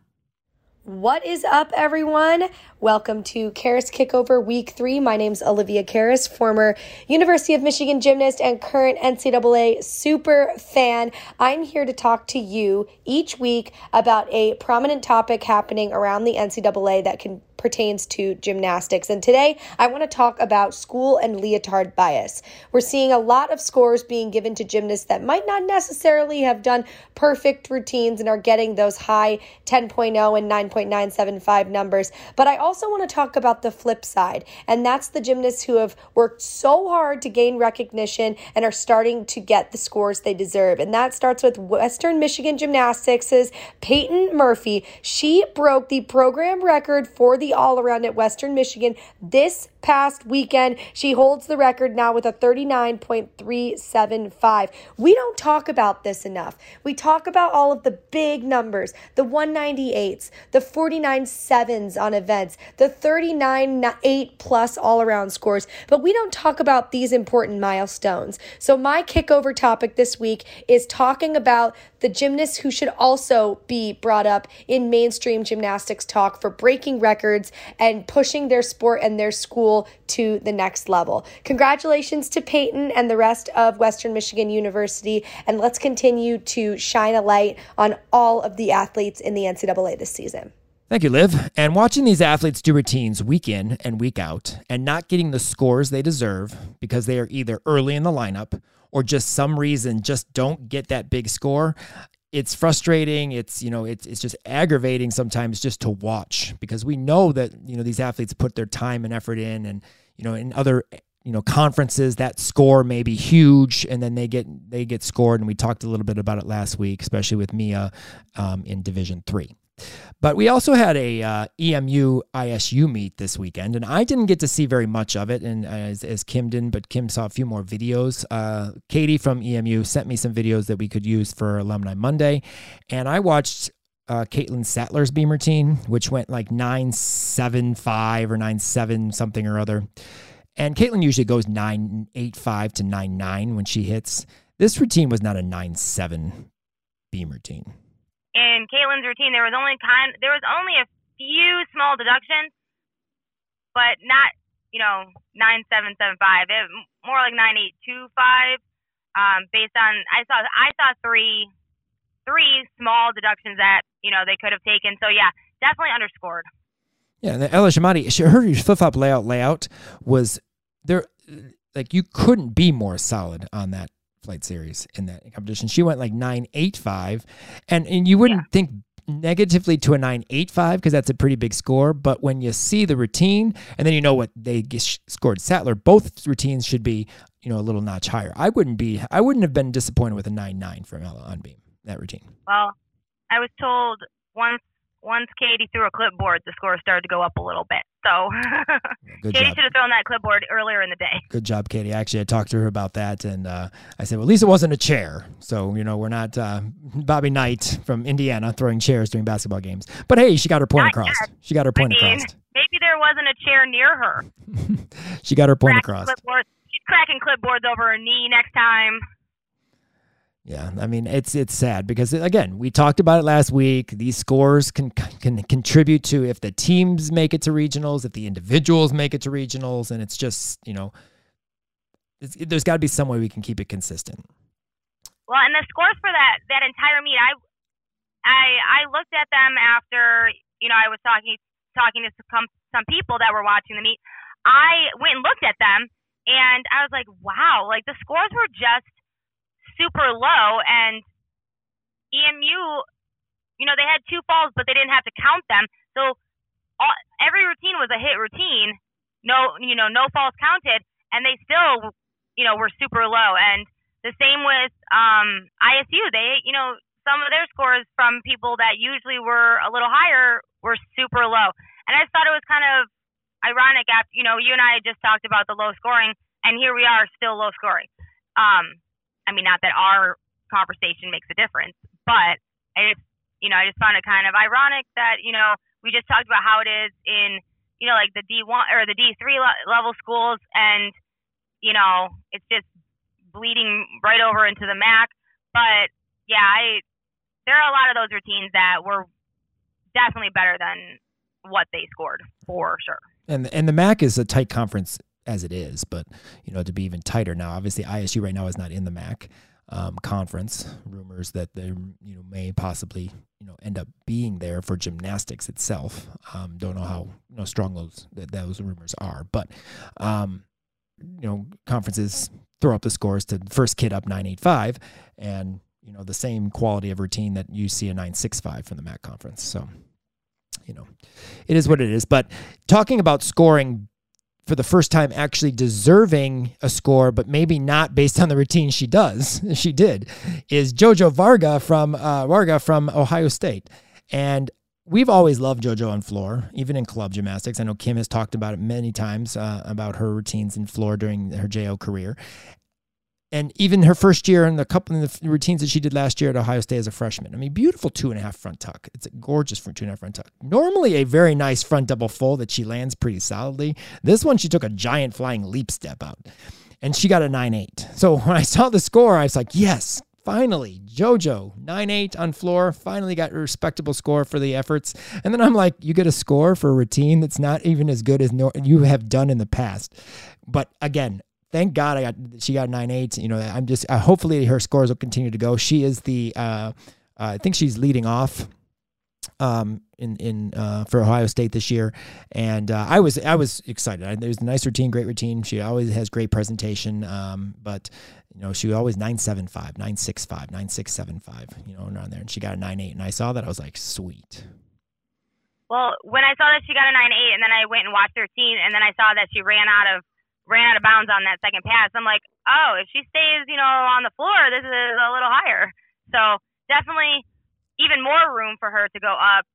What is up, everyone? Welcome to Karas Kickover Week 3. My name's Olivia Karas, former University of Michigan gymnast and current NCAA super fan. I'm here to talk to you each week about a prominent topic happening around the NCAA that can pertains to gymnastics. And today I want to talk about school and leotard bias. We're seeing a lot of scores being given to gymnasts that might not necessarily have done perfect routines and are getting those high 10.0 and 9.975 numbers. But I also want to talk about the flip side, and that's the gymnasts who have worked so hard to gain recognition and are starting to get the scores they deserve. And that starts with Western Michigan Gymnastics' Peyton Murphy. She broke the program record for the the all around at Western Michigan. This past weekend. She holds the record now with a 39.375. We don't talk about this enough. We talk about all of the big numbers, the 198s, the 49 sevens on events, the 39 8 plus all around scores, but we don't talk about these important milestones. So, my kickover topic this week is talking about the gymnasts who should also be brought up in mainstream gymnastics talk for breaking records and pushing their sport and their school to the next level. Congratulations to Peyton and the rest of Western Michigan University, and let's continue to shine a light on all of the athletes in the NCAA this season. Thank you, Liv. And watching these athletes do routines week in and week out and not getting the scores they deserve because they are either early in the lineup or just some reason just don't get that big score, it's frustrating. It's, you know, it's, it's just aggravating sometimes just to watch because we know that, you know, these athletes put their time and effort in and, you know, in other you know conferences that score may be huge and then they get they get scored and we talked a little bit about it last week especially with mia um, in division three but we also had a uh, EMU ISU meet this weekend, and I didn't get to see very much of it, and as, as Kim didn't, but Kim saw a few more videos. Uh, Katie from EMU sent me some videos that we could use for Alumni Monday, and I watched uh, Caitlin Sattler's beam routine, which went like 975 or 97 something or other. And Caitlin usually goes 985 to 99 when she hits. This routine was not a 97 beam routine in Caitlin's routine, there was only kind there was only a few small deductions, but not you know nine seven seven five. It more like nine eight two five. Um, based on I saw I saw three three small deductions that you know they could have taken. So yeah, definitely underscored. Yeah, the Ella Shamati, her flip flop layout layout was there. Like you couldn't be more solid on that flight series in that competition. She went like 985 and and you wouldn't yeah. think negatively to a 985 because that's a pretty big score, but when you see the routine and then you know what they scored Sattler, both routines should be, you know, a little notch higher. I wouldn't be I wouldn't have been disappointed with a 99 from Ella on beam that routine. Well, I was told once once Katie threw a clipboard, the score started to go up a little bit. So Katie job. should have thrown that clipboard earlier in the day. Good job, Katie. Actually, I talked to her about that, and uh, I said, well, at least it wasn't a chair. So you know, we're not uh, Bobby Knight from Indiana throwing chairs during basketball games. But hey, she got her point not across. Yet. She got her point I mean, across. Maybe there wasn't a chair near her. she got her point across. She's cracking clipboards over her knee next time. Yeah, I mean it's it's sad because again we talked about it last week. These scores can can contribute to if the teams make it to regionals, if the individuals make it to regionals, and it's just you know, there's got to be some way we can keep it consistent. Well, and the scores for that that entire meet, I I I looked at them after you know I was talking talking to some some people that were watching the meet. I went and looked at them, and I was like, wow, like the scores were just super low, and EMU, you know, they had two falls, but they didn't have to count them. So all, every routine was a hit routine. No, you know, no falls counted, and they still, you know, were super low. And the same with um, ISU. They, you know, some of their scores from people that usually were a little higher were super low. And I thought it was kind of ironic after, you know, you and I just talked about the low scoring, and here we are still low scoring. Um, I mean, not that our conversation makes a difference, but I just, you know, I just found it kind of ironic that, you know, we just talked about how it is in, you know, like the D1 or the D3 level schools, and, you know, it's just bleeding right over into the MAC. But yeah, I, there are a lot of those routines that were definitely better than what they scored for sure. And and the MAC is a tight conference as it is, but you know to be even tighter now. Obviously, ISU right now is not in the MAC, um, conference. Rumors that they you know may possibly you know end up being there for gymnastics itself. Um, don't know how you know strong those those rumors are, but um, you know conferences throw up the scores to first kid up nine eight five, and you know the same quality of routine that you see a nine six five from the MAC conference. So you know, it is what it is. But talking about scoring for the first time actually deserving a score, but maybe not based on the routine she does, she did, is Jojo Varga from uh, Varga from Ohio State. And we've always loved JoJo on floor, even in club gymnastics. I know Kim has talked about it many times uh, about her routines in floor during her JO career and even her first year and the couple of the routines that she did last year at Ohio State as a freshman. I mean, beautiful two and a half front tuck. It's a gorgeous two and a half front tuck. Normally a very nice front double full that she lands pretty solidly. This one she took a giant flying leap step out, and she got a nine eight. So when I saw the score, I was like, yes. Finally, JoJo, 9 8 on floor, finally got a respectable score for the efforts. And then I'm like, you get a score for a routine that's not even as good as you have done in the past. But again, thank God I got she got nine eight. You know, I'm just uh, hopefully her scores will continue to go. She is the uh, uh, I think she's leading off um, in in uh, for Ohio State this year, and uh, I was I was excited. I, was a nice routine, great routine. She always has great presentation, um, but you know she was always nine seven five, nine six five, nine six seven five, you know, around there, and she got a nine eight, and I saw that I was like, sweet. Well, when I saw that she got a nine eight, and then I went and watched her team, and then I saw that she ran out of ran out of bounds on that second pass. I'm like, oh, if she stays, you know, on the floor, this is a little higher. So definitely even more room for her to go up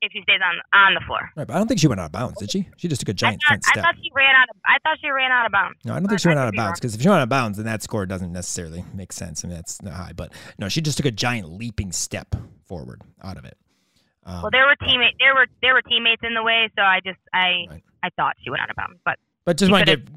if she stays on on the floor. Right, but I don't think she went out of bounds, did she? She just took a giant I thought, step. I thought she ran out of. I thought she ran out of bounds. No, I don't think she went out of bounds because if she went out of bounds, then that score doesn't necessarily make sense. I mean, that's not high. But no, she just took a giant leaping step forward out of it. Um, well, there were teammates. there were there were teammates in the way, so I just I right. I thought she went out of bounds, but but just wanted to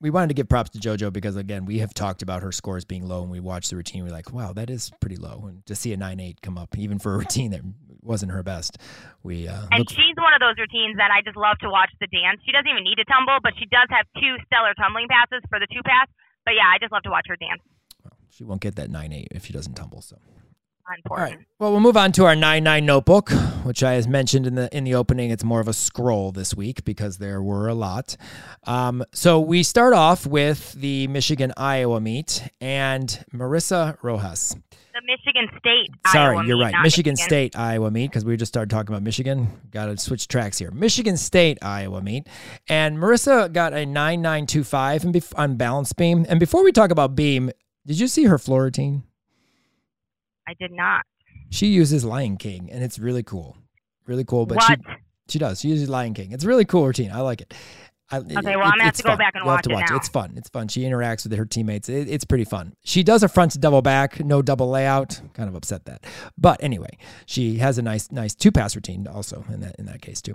we wanted to give props to JoJo because again, we have talked about her scores being low, and we watched the routine. We're like, wow, that is pretty low, and to see a nine eight come up, even for a routine that wasn't her best, we. Uh, and she's one of those routines that I just love to watch the dance. She doesn't even need to tumble, but she does have two stellar tumbling passes for the two pass. But yeah, I just love to watch her dance. Well, she won't get that nine eight if she doesn't tumble. So important. All right. Well, we'll move on to our nine nine notebook, which I has mentioned in the in the opening. It's more of a scroll this week because there were a lot. Um, so we start off with the Michigan Iowa meet and Marissa Rojas. The Michigan State. Sorry, Iowa you're meet, right. Michigan. Michigan State Iowa meet because we just started talking about Michigan. Got to switch tracks here. Michigan State Iowa meet, and Marissa got a nine nine two five on balance beam. And before we talk about beam, did you see her floor routine? I did not. She uses Lion King, and it's really cool. Really cool. But what? she she does. She uses Lion King. It's a really cool routine. I like it. I, okay, well, it, I'm gonna have to fun. go back and You'll watch, have to watch it, it. It's fun. It's fun. She interacts with her teammates. It, it's pretty fun. She does a front to double back, no double layout. Kind of upset that, but anyway, she has a nice, nice two pass routine also in that in that case too.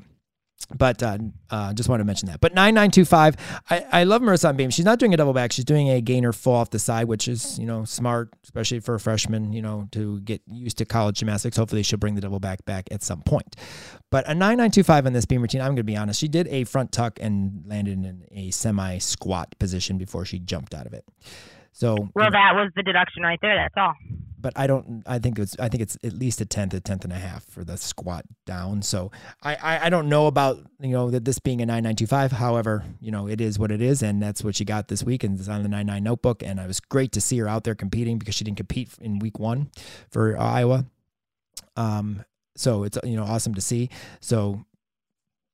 But uh, uh, just wanted to mention that. But 9925, I, I love Marissa on beam. She's not doing a double back. She's doing a gainer fall off the side, which is, you know, smart, especially for a freshman, you know, to get used to college gymnastics. Hopefully she'll bring the double back back at some point. But a 9925 on this beam routine, I'm going to be honest. She did a front tuck and landed in a semi squat position before she jumped out of it. So well, that was the deduction right there. That's all. But I don't. I think it's. I think it's at least a tenth, a tenth and a half for the squat down. So I, I, I don't know about you know that this being a nine nine two five. However, you know it is what it is, and that's what she got this week, and it's on the nine nine notebook. And it was great to see her out there competing because she didn't compete in week one for Iowa. Um. So it's you know awesome to see. So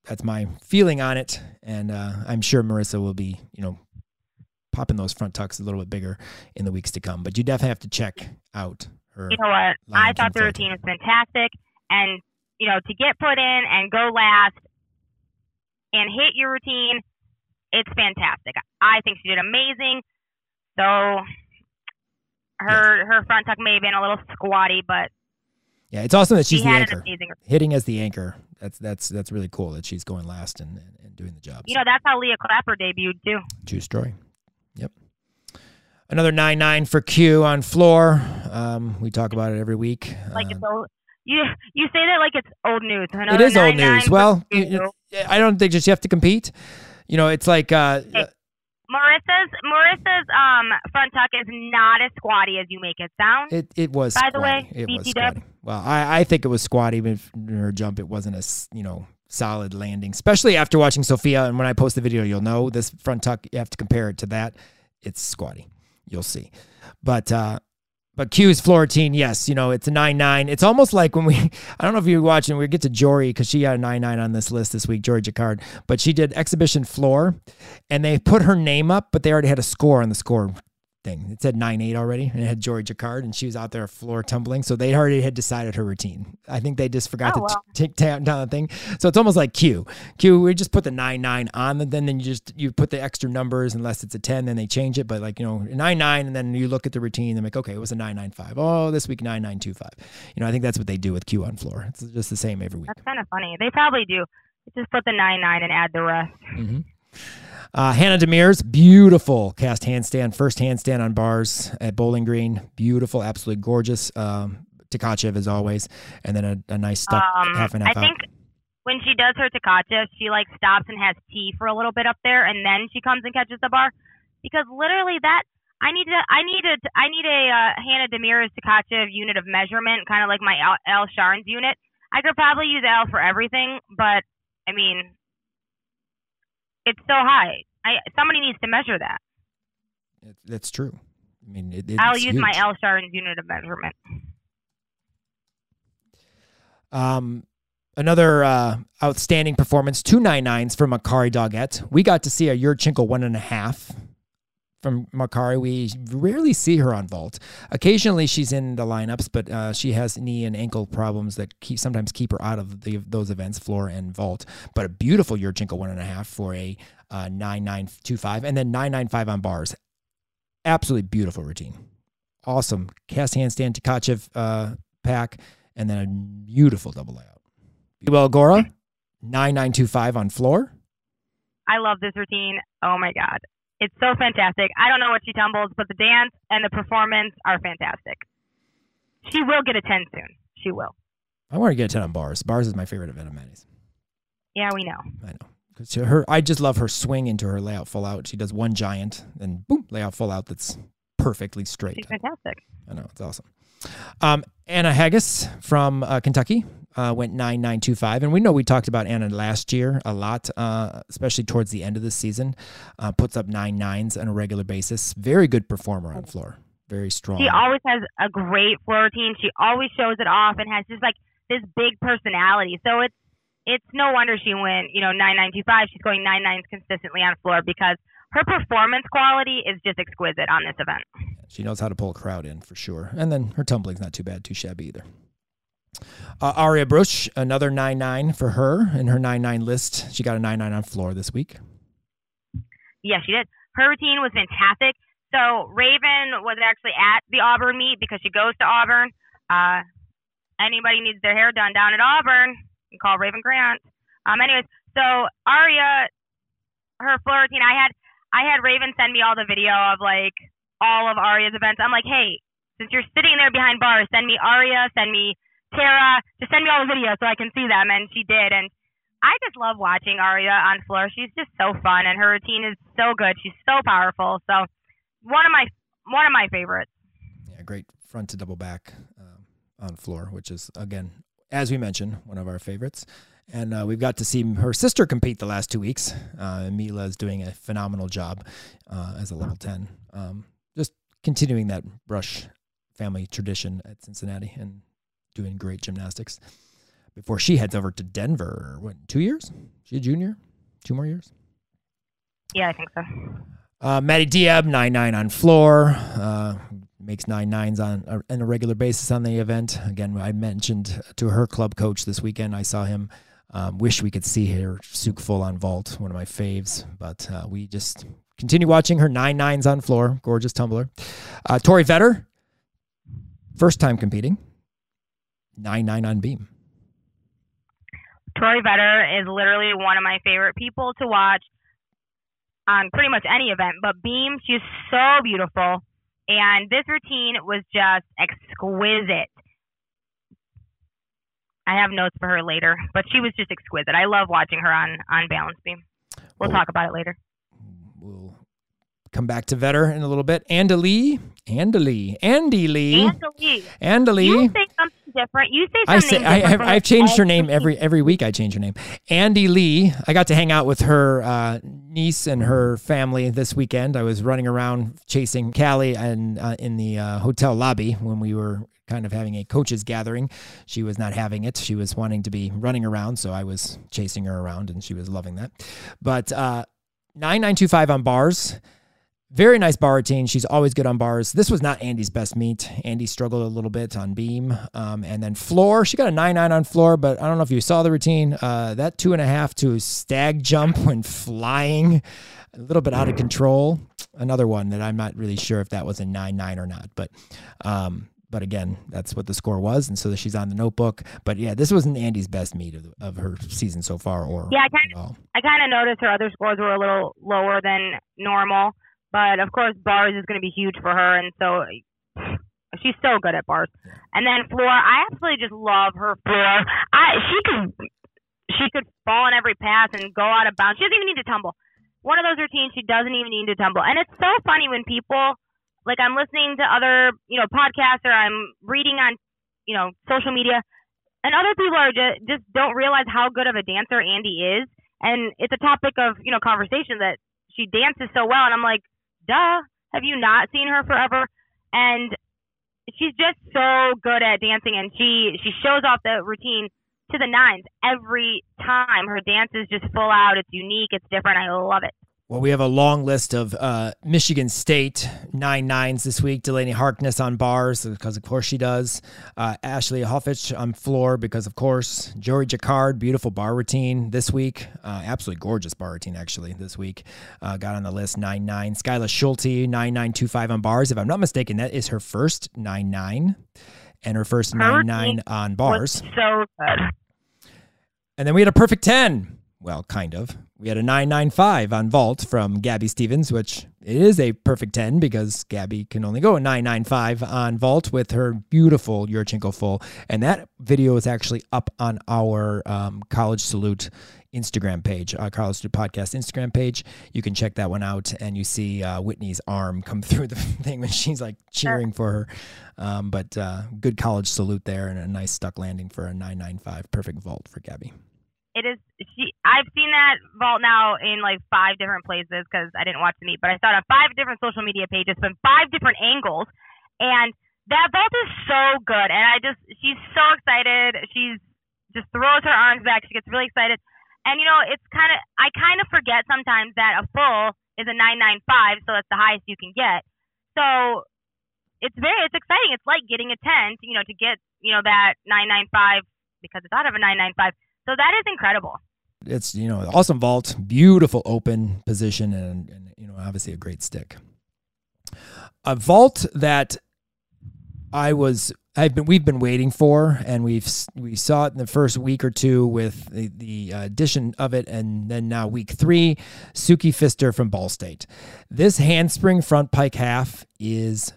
that's my feeling on it, and uh, I'm sure Marissa will be you know popping those front tucks a little bit bigger in the weeks to come. But you definitely have to check out her. You know what? I thought the routine was fantastic, and you know to get put in and go last and hit your routine, it's fantastic. I think she did amazing. So her her front tuck may have been a little squatty, but yeah, it's awesome that she's she the anchor, an hitting as the anchor. That's that's that's really cool that she's going last and, and, and doing the job. You know, that's how Leah Clapper debuted too. True story. Yep. Another nine nine for Q on floor. Um, we talk about it every week. Like Um, it's old. You you say that like it's old news. it Another is old news. Well, you- I don't think just you have to compete. You know, it's like uh, Hey. Marissa's Marissa's um front tuck is not as squatty as you make it sound. It it was. By the squatty. way, it was squatty. Well, I I think it was squatty. Even in her jump, it wasn't a s- you know solid landing. Especially after watching Sophia, and when I post the video, you'll know this front tuck. You have to compare it to that. It's squatty. You'll see. But uh, but Q's floor routine, yes, you know it's a nine nine. It's almost like when we. I don't know if you're watching. We get to Jory because she got a nine nine on this list this week, Jory Jacquard. But she did exhibition floor, and they put her name up, but they already had a score on the score thing. It said nine eight already, and it had Jory Jacquard, and she was out there floor tumbling. So they already had decided her routine. I think they just forgot Oh, to t- take down the thing. So it's almost like Q. Q, we just put the nine nine on, the, then then you just you put the extra numbers unless it's a ten, then they change it. But like you know nine nine, and then you look at the routine, and like okay, it was a nine nine five. Oh, this week nine nine two five. You know, I think that's what they do with Q on floor. It's just the same every week. That's kind of funny. They probably do. Just put the nine nine and add the rest. Mm-hmm. Uh, Hannah Demers, beautiful cast handstand, first handstand on bars at Bowling Green. Beautiful, absolutely gorgeous. Um, Tkachev as always, and then a, a nice stuck Um, half and I half out. think when she does her Takacha, she like stops and has tea for a little bit up there, and then she comes and catches the bar. Because literally that I need to I need a I need a uh, Hannah Demir's Tkachev unit of measurement, kind of like my Al, Al Sharn's unit. I could probably use Al for everything, but I mean, it's so high. I somebody needs to measure that. It- that's true. I mean, it, it's I'll use my huge. Al Sharn's unit of measurement. Um, another uh, outstanding performance, two nine nines from Akari Doggett. We got to see a Yurchenko one and a half from Makari. We rarely see her on vault. Occasionally, she's in the lineups, but uh, she has knee and ankle problems that keep sometimes keep her out of the, those events, floor and vault. But a beautiful Yurchenko one and a half for a uh, nine nine two five, and then nine nine five on bars. Absolutely beautiful routine. Awesome cast handstand Tkachev uh, pack and then a beautiful double layout. Well, Gora, 9925 on floor. I love this routine. Oh my god. It's so fantastic. I don't know what she tumbles, but the dance and the performance are fantastic. She will get a 10 soon. She will. I want to get a 10 on bars. Bars is my favorite event of Manny's. Yeah, we know. I know. Because her, I just love her swing into her layout full out. She does one giant and boom, layout full out that's perfectly straight. She's fantastic. I know it's awesome. Um, Anna Haggis from uh, Kentucky uh, went nine nine two five, and we know we talked about Anna last year a lot, uh, especially towards the end of the season. Uh, puts up nine nines on a regular basis. Very good performer on floor. Very strong. She always has a great floor routine. She always shows it off and has just like this big personality. So it's it's no wonder she went, you know, nine nine two five. She's going nine nines consistently on floor because her performance quality is just exquisite on this event. She knows how to pull a crowd in for sure. And then her tumbling's not too bad, too shabby either. Uh, Aria Brusch, another 9 9 for her in her 9 9 list. She got a 9 9 on floor this week. Yeah, she did. Her routine was fantastic. So Raven was actually at the Auburn meet because she goes to Auburn. Uh, anybody needs their hair done down at Auburn, you call Raven Grant. Um, anyways, so Aria, her floor routine, I had I had Raven send me all the video of like all of Aria's events. I'm like, hey, since you're sitting there behind bars, send me Aria, send me Tara, just send me all the videos so I can see them. And she did, and I just love watching Aria on floor. She's just so fun, and her routine is so good. She's so powerful. So one of my one of my favorites. Yeah, great front to double back um, on floor, which is, again, as we mentioned, one of our favorites. And uh, we've got to see her sister compete the last two weeks. Uh, Mila is doing a phenomenal job uh, as a level 10. Um, just continuing that Brusch family tradition at Cincinnati and doing great gymnastics before she heads over to Denver. What, two years? She a junior? Two more years? Yeah, I think so. Uh, Maddie Diab, 9 9 on floor. Uh, makes nine nines on a, on a regular basis on the event. Again, I mentioned to her club coach this weekend. I saw him. Um, wish we could see her Tsuk full on vault, one of my faves, but uh, we just continue watching her nine nines on floor. Gorgeous tumbler. Uh, Tori Vetter, first time competing, nine nine on beam. Tori Vetter is literally one of my favorite people to watch on pretty much any event. But Beam, she's so beautiful. And this routine was just exquisite. I have notes for her later, but she was just exquisite. I love watching her on, on balance beam. We'll Well- talk about it later. We'll come back to Vetter in a little bit. Andy Lee, Andy Lee, Andy Lee, Andy Lee. Andy Lee. You say something different. You say I say I have I've changed her name every every week. I change her name. Andy Lee. I got to hang out with her uh, niece and her family this weekend. I was running around chasing Callie and uh, in the uh, hotel lobby when we were kind of having a coaches gathering. She was not having it. She was wanting to be running around, so I was chasing her around, and she was loving that. But uh, nine nine two five on bars. Very nice bar routine. She's always good on bars. This was not Andy's best meet. Andy struggled a little bit on beam. Um, and then floor, she got a 9 9 on floor, but I don't know if you saw the routine. Uh, that two and a half to stag jump when flying, a little bit out of control. Another one that I'm not really sure if that was a 9 9 or not. But um, but again, that's what the score was. And so she's on the notebook. But yeah, this wasn't Andy's best meet of, of her season so far or Yeah, I kind at. I kind of noticed her other scores were a little lower than normal, but of course bars is going to be huge for her, and so she's so good at bars. And then floor, I absolutely just love her floor. I she could she could fall on every pass and go out of bounds. She doesn't even need to tumble. One of those routines, she doesn't even need to tumble. And it's so funny when people like I'm listening to other you know podcasts or I'm reading on you know social media, and other people are just just don't realize how good of a dancer Andy is. And it's a topic of you know conversation that she dances so well, and I'm like, duh, have you not seen her forever? And she's just so good at dancing, and she she shows off the routine to the nines every time. Her dance is just full out. It's unique. It's different. I love it. Well, we have a long list of uh, Michigan State nine nines this week. Delaney Harkness on bars because, of course, she does. Uh, Ashley Hoffich on floor because, of course. Jory Jacquard, beautiful bar routine this week. Uh, absolutely gorgeous bar routine, actually, this week. Uh, got on the list nine nine. Skyla Schulte, nine nine two five on bars. If I'm not mistaken, that is her first nine nine and her first nine nine on bars. so good. And then we had a perfect 10. Well, kind of. We had a 995 on vault from Gabby Stevens, which it is a perfect 10 because Gabby can only go a 995 on vault with her beautiful Yurchenko full. And that video is actually up on our um, College Salute Instagram page, our College Salute Podcast Instagram page. You can check that one out and you see uh, Whitney's arm come through the thing when she's like cheering for her. Um, but uh, good college salute there and a nice stuck landing for a 995. Perfect vault for Gabby. it is she i've seen that vault now in like five different places because i didn't watch the meet but i saw it on five different social media pages from five different angles and that vault is so good and i just she's so excited. She's just throws her arms back. She gets really excited. And you know it's kind of i kind of forget sometimes that a full is a 995 so that's the highest you can get. So it's very it's exciting. It's like getting a 10 you know to get you know that 995 because it's out of a 995 so that is incredible. It's you know awesome vault, beautiful open position, and, and you know obviously a great stick. A vault that I was I've been we've been waiting for, and we've we saw it in the first week or two with the, the addition of it, and then now week three, Suki Pfister from Ball State. This handspring front pike half is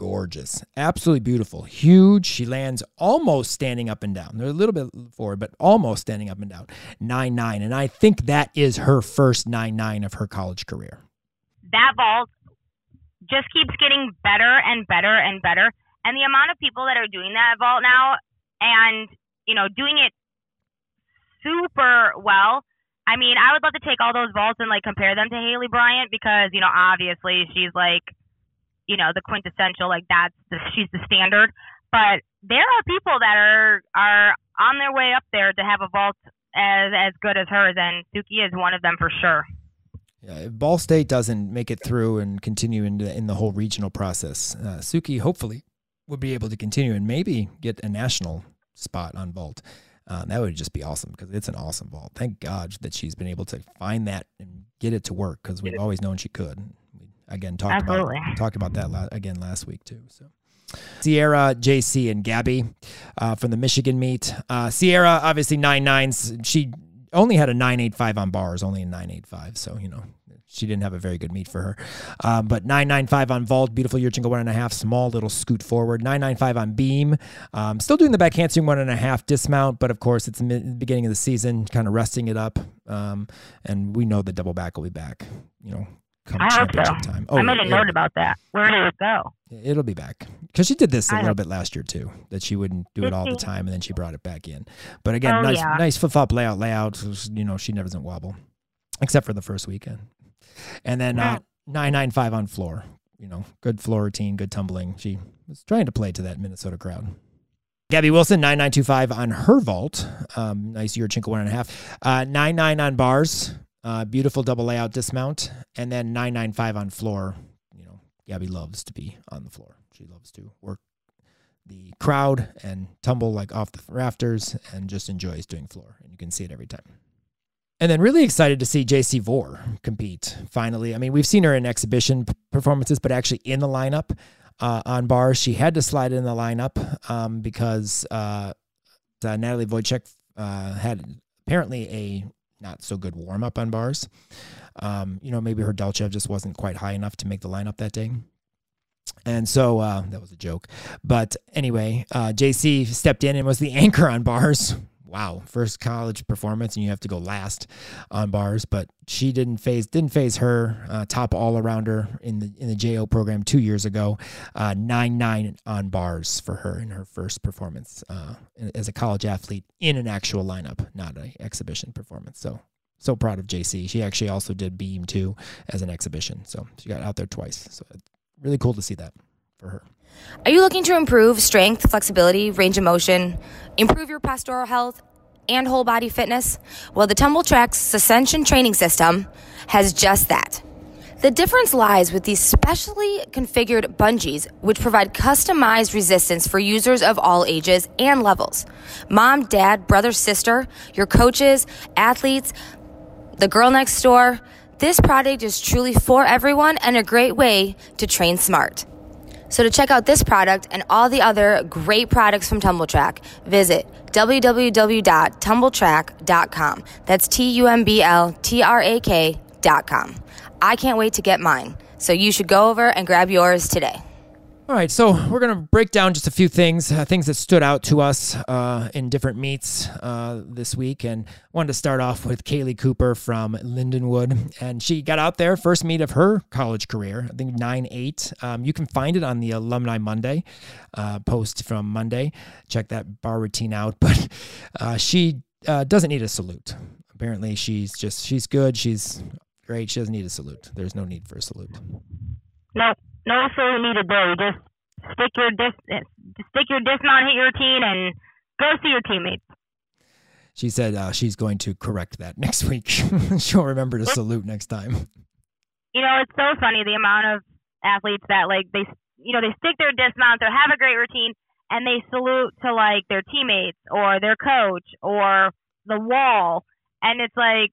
gorgeous, absolutely beautiful, huge. She lands almost standing up and down. They're a little bit forward, but almost standing up and down. Nine nine, and I think that is her first nine nine of her college career. That vault just keeps getting better and better and better. And the amount of people that are doing that vault now and, you know, doing it super well. I mean, I would love to take all those vaults and like compare them to Haleigh Bryant because, you know, obviously she's like, you know, the quintessential, like that's the, she's the standard. But there are people that are are on their way up there to have a vault as as good as hers, and Suki is one of them for sure. Yeah, if Ball State doesn't make it through and continue in the, in the whole regional process, uh, Suki hopefully would be able to continue and maybe get a national spot on vault. Uh, that would just be awesome because it's an awesome vault. Thank God that she's been able to find that and get it to work because we've always known she could. Again talked Absolutely. about talked about that la- again last week too. So. Sierra, JC, and Gabby uh, from the Michigan meet. Uh, Sierra, obviously nine nines. She only had a nine eight five on bars, only a nine eight five. So you know she didn't have a very good meet for her. Um, but nine nine five on vault, beautiful Yurchenko one and a half, small little scoot forward. Nine nine five on beam, um, still doing the back handspring one and a half dismount, but of course it's the mid- beginning of the season, kind of resting it up. Um, and we know the double back will be back. You know, come I hope so. time. I made a note about that. Where did it go? It'll be back because she did this a I little bit last year too. That she wouldn't do it all the time, and then she brought it back in. But again, Oh, nice, yeah. nice flip flop layout, layout. You know, she never doesn't wobble, except for the first weekend. And then uh, nine nine five on floor. You know, good floor routine, good tumbling. She was trying to play to that Minnesota crowd. Gabby Wilson, 9925 on her vault. Um, nice Yurchenko one and a half. Uh, 99 on bars. Uh, beautiful double layout dismount. And then 995 on floor. You know, Gabby loves to be on the floor. She loves to work the crowd and tumble like off the rafters and just enjoys doing floor. And you can see it every time. And then really excited to see JC Vore compete finally. I mean, we've seen her in exhibition performances, but actually in the lineup uh, on bars. She had to slide in the lineup um, because uh, uh, Natalie Wojcik uh, had apparently a not so good warm up on bars. Um, you know, maybe her Delchev just wasn't quite high enough to make the lineup that day. And so uh, that was a joke. But anyway, uh, JC stepped in and was the anchor on bars. Wow, first college performance, and you have to go last on bars. But she didn't phase didn't phase her uh, top all arounder in the in the JO program two years ago. Uh, nine nine on bars for her in her first performance uh, as a college athlete in an actual lineup, not an exhibition performance. So so proud of JC. She actually also did beam too as an exhibition, so she got out there twice. So really cool to see that for her. Are you looking to improve strength, flexibility, range of motion, improve your postural health, and whole body fitness? Well, the Tumbl Trak's Ascension Training System has just that. The difference lies with these specially configured bungees, which provide customized resistance for users of all ages and levels. Mom, dad, brother, sister, your coaches, athletes, the girl next door. This product is truly for everyone and a great way to train smart. So to check out this product and all the other great products from Tumbl Trak, visit www.tumbltrak.com. That's T U M B L T R A K.com. I can't wait to get mine. So you should go over and grab yours today. All right, so we're going to break down just a few things, uh, things that stood out to us uh, in different meets uh, this week. And wanted to start off with Kaylee Cooper from Lindenwood. And she got out there, first meet of her college career, I think 9 8. Um, you can find it on the Alumni Monday uh, post from Monday. Check that bar routine out. But uh, she uh, doesn't need a salute. Apparently, she's just, she's good. She's great. She doesn't need a salute. There's no need for a salute. No, no salute needed there. You just stick your dis, stick your dismount, hit your routine, and go see your teammates. She said uh, she's going to correct that next week. She'll remember to salute next time. You know, it's so funny the amount of athletes that like they, you know, they stick their dismounts or have a great routine, and they salute to like their teammates or their coach or the wall, and it's like.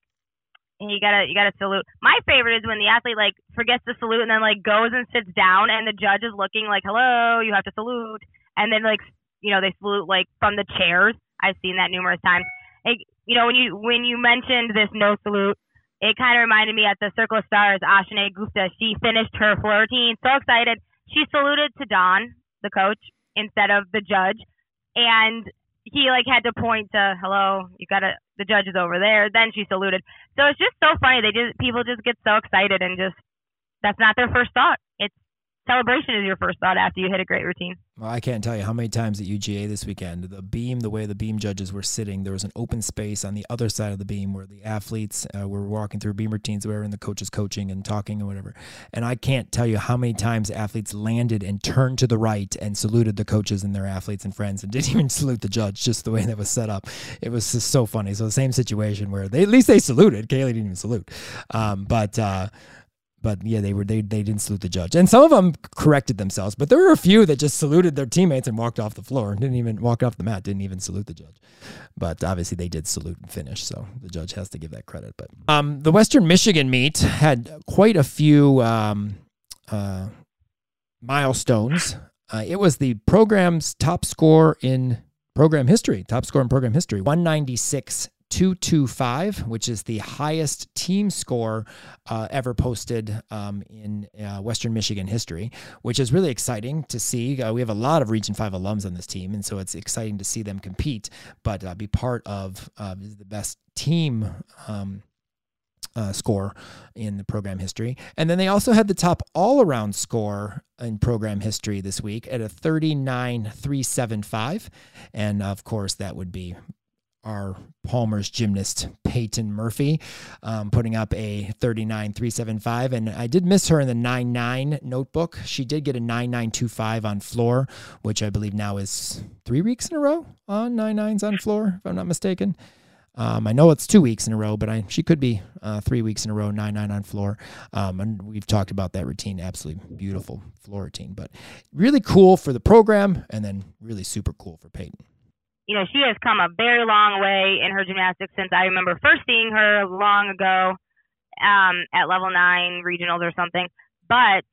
And You gotta, you gotta salute. My favorite is when the athlete like forgets to salute and then like goes and sits down, and the judge is looking like, "Hello, you have to salute," and then like, you know, they salute like from the chairs. I've seen that numerous times. Like, you know, when you when you mentioned this no salute, it kind of reminded me at the Circle of Stars, Ashane Gupta. She finished her floor routine, so excited. She saluted to Don, the coach, instead of the judge, and he like had to point to hello you gotta the judge is over there. Then she saluted. So it's just so funny. They just people just get so excited and just that's not their first thought celebration is your first thought after you hit a great routine Well, I can't tell you how many times at UGA this weekend, the beam, the way the beam judges were sitting, there was an open space on the other side of the beam where the athletes uh, were walking through beam routines, where and the coaches coaching and talking and whatever. And I can't tell you how many times athletes landed and turned to the right and saluted the coaches and their athletes and friends and didn't even salute the judge, just the way that was set up. It was just so funny. So the same situation where they at least they saluted. Kaylee didn't even salute, um, but. Uh, but yeah, they were they they didn't salute the judge, and some of them corrected themselves. But there were a few that just saluted their teammates and walked off the floor, didn't even walk off the mat, didn't even salute the judge. But obviously, they did salute and finish, so the judge has to give that credit. But um, the Western Michigan meet had quite a few um, uh, milestones. Uh, it was the program's top score in program history, top score in program history, one ninety six 225, which is the highest team score uh, ever posted um, in uh, Western Michigan history, which is really exciting to see. Uh, we have a lot of Region 5 alums on this team, and so it's exciting to see them compete, but uh, be part of uh, the best team. Um, uh, score in the program history. And then they also had the top all around score in program history this week at a 39.375. And of course, that would be our Palmer's gymnast Peyton Murphy, um, putting up a 39.375. And I did miss her in the 9.9 notebook. She did get a 9.925 on floor, which I believe now is three weeks in a row on 9.9s on floor, if I'm not mistaken. Um, I know it's two weeks in a row, but I, she could be uh, three weeks in a row, nine nine on floor. Um, and we've talked about that routine, absolutely beautiful floor routine, but really cool for the program, and then really super cool for Peyton. You know, she has come a very long way in her gymnastics since I remember first seeing her long ago um, at level nine regionals or something. But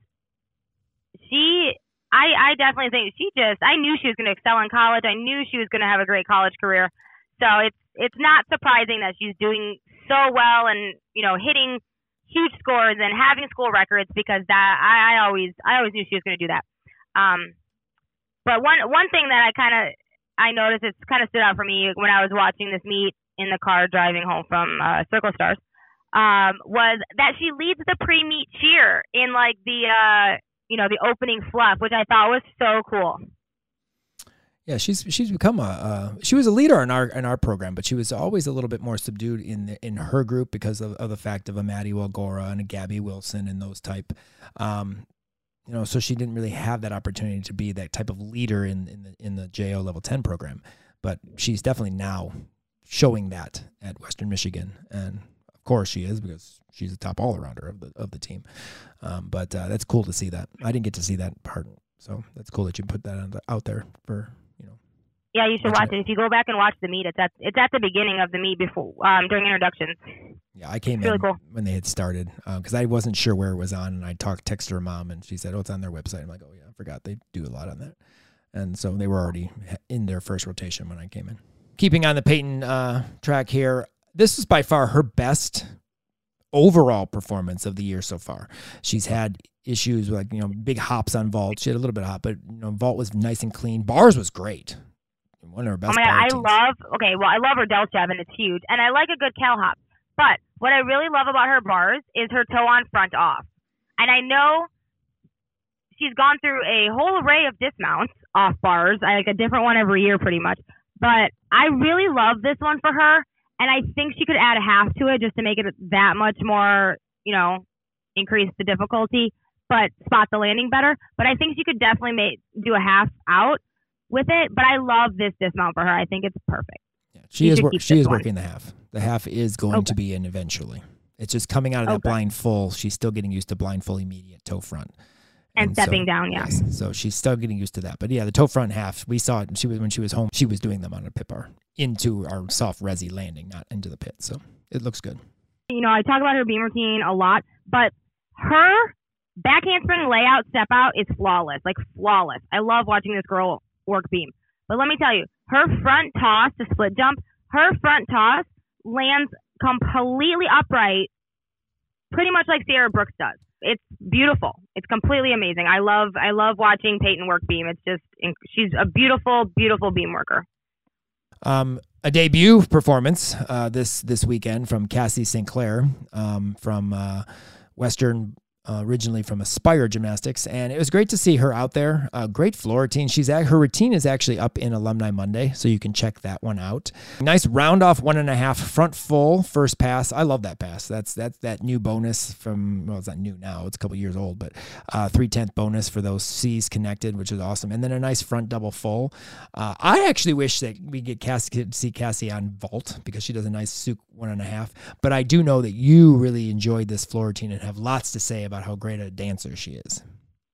she, I, I definitely think she just, I knew she was going to excel in college. I knew she was going to have a great college career. So it's it's not surprising that she's doing so well and you know hitting huge scores and having school records because that I, I always I always knew she was going to do that. Um, but one one thing that I kind of I noticed it's kind of stood out for me when I was watching this meet in the car driving home from uh, Circle Stars um, was that she leads the pre-meet cheer in like the uh, you know the opening fluff, which I thought was so cool. Yeah, she's she's become a uh, she was a leader in our in our program, but she was always a little bit more subdued in the, in her group because of, of the fact of a Maddie Walgora and a Gabby Wilson and those type. Um, you know, so she didn't really have that opportunity to be that type of leader in in the in the JO level ten program. But she's definitely now showing that at Western Michigan, and of course she is because she's the top all arounder of the of the team. Um, but uh, that's cool to see that. I didn't get to see that part, so that's cool that you put that out there for yeah, you should watch it. If you go back and watch the meet, it's at it's at the beginning of the meet before um, during introductions. Yeah, I came it's in really cool. when they had started because uh, I wasn't sure where it was on, and I talked text her mom, and she said, "Oh, it's on their website." I'm like, "Oh yeah, I forgot they do a lot on that," and so they were already in their first rotation when I came in. Keeping on the Peyton uh, track here, this is by far her best overall performance of the year so far. She's had issues with like you know big hops on vault. She had a little bit of hop, but you know vault was nice and clean. Bars was great one of her oh best. Oh my god, I teams. love. Okay, well, I love her delta and it's huge, and I like a good cal hop. But what I really love about her bars is her toe on front off, and I know she's gone through a whole array of dismounts off bars, I like a different one every year, pretty much. But I really love this one for her, and I think she could add a half to it just to make it that much more, you know, increase the difficulty, but spot the landing better. But I think she could definitely make do a half out with it. But I love this dismount for her. I think it's perfect. Yeah, she is. Wor- she is one. working the half. The half is going okay. to be in eventually. It's just coming out of that okay. blind full. She's still getting used to blind full immediate toe front. And, and stepping so, down, yeah. Yes, so she's still getting used to that. But yeah, the toe front half, we saw it. She was when she was home. She was doing them on a pit bar into our soft resi landing, not into the pit. So it looks good. You know, I talk about her beam routine a lot, but her back handspring layout step out is flawless, like flawless. I love watching this girl work beam. But let me tell you, her front toss to split jump, her front toss lands completely upright, pretty much like Sierra Brooks does. It's beautiful. It's completely amazing. I love I love watching Peyton work beam. It's just she's a beautiful, beautiful beam worker. Um, a debut performance uh, this this weekend from Cassie St. Clair um, from uh, Western uh, originally from Aspire Gymnastics, and it was great to see her out there. Uh, great floor routine. She's at, her routine is actually up in Alumni Monday, so you can check that one out. Nice round off one and a half front full first pass. I love that pass. That's that's that new bonus from well, it's not new now. It's a couple years old, but uh, three tenth bonus for those C's connected, which is awesome. And then a nice front double full. Uh, I actually wish that we get see Cassie on vault because she does a nice Tsuk one and a half. But I do know that you really enjoyed this floor routine and have lots to say about about how great a dancer she is.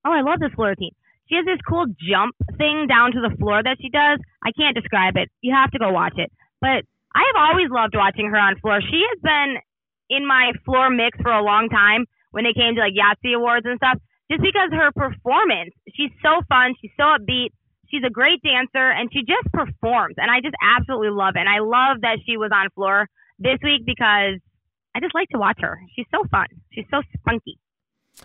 Oh, I love this floor routine. She has this cool jump thing down to the floor that she does. I can't describe it. You have to go watch it. But I have always loved watching her on floor. She has been in my floor mix for a long time when it came to like Yahtzee awards and stuff, just because her performance. She's so fun. She's so upbeat. She's a great dancer and she just performs. And I just absolutely love it. And I love that she was on floor this week because I just like to watch her. She's so fun. She's so spunky.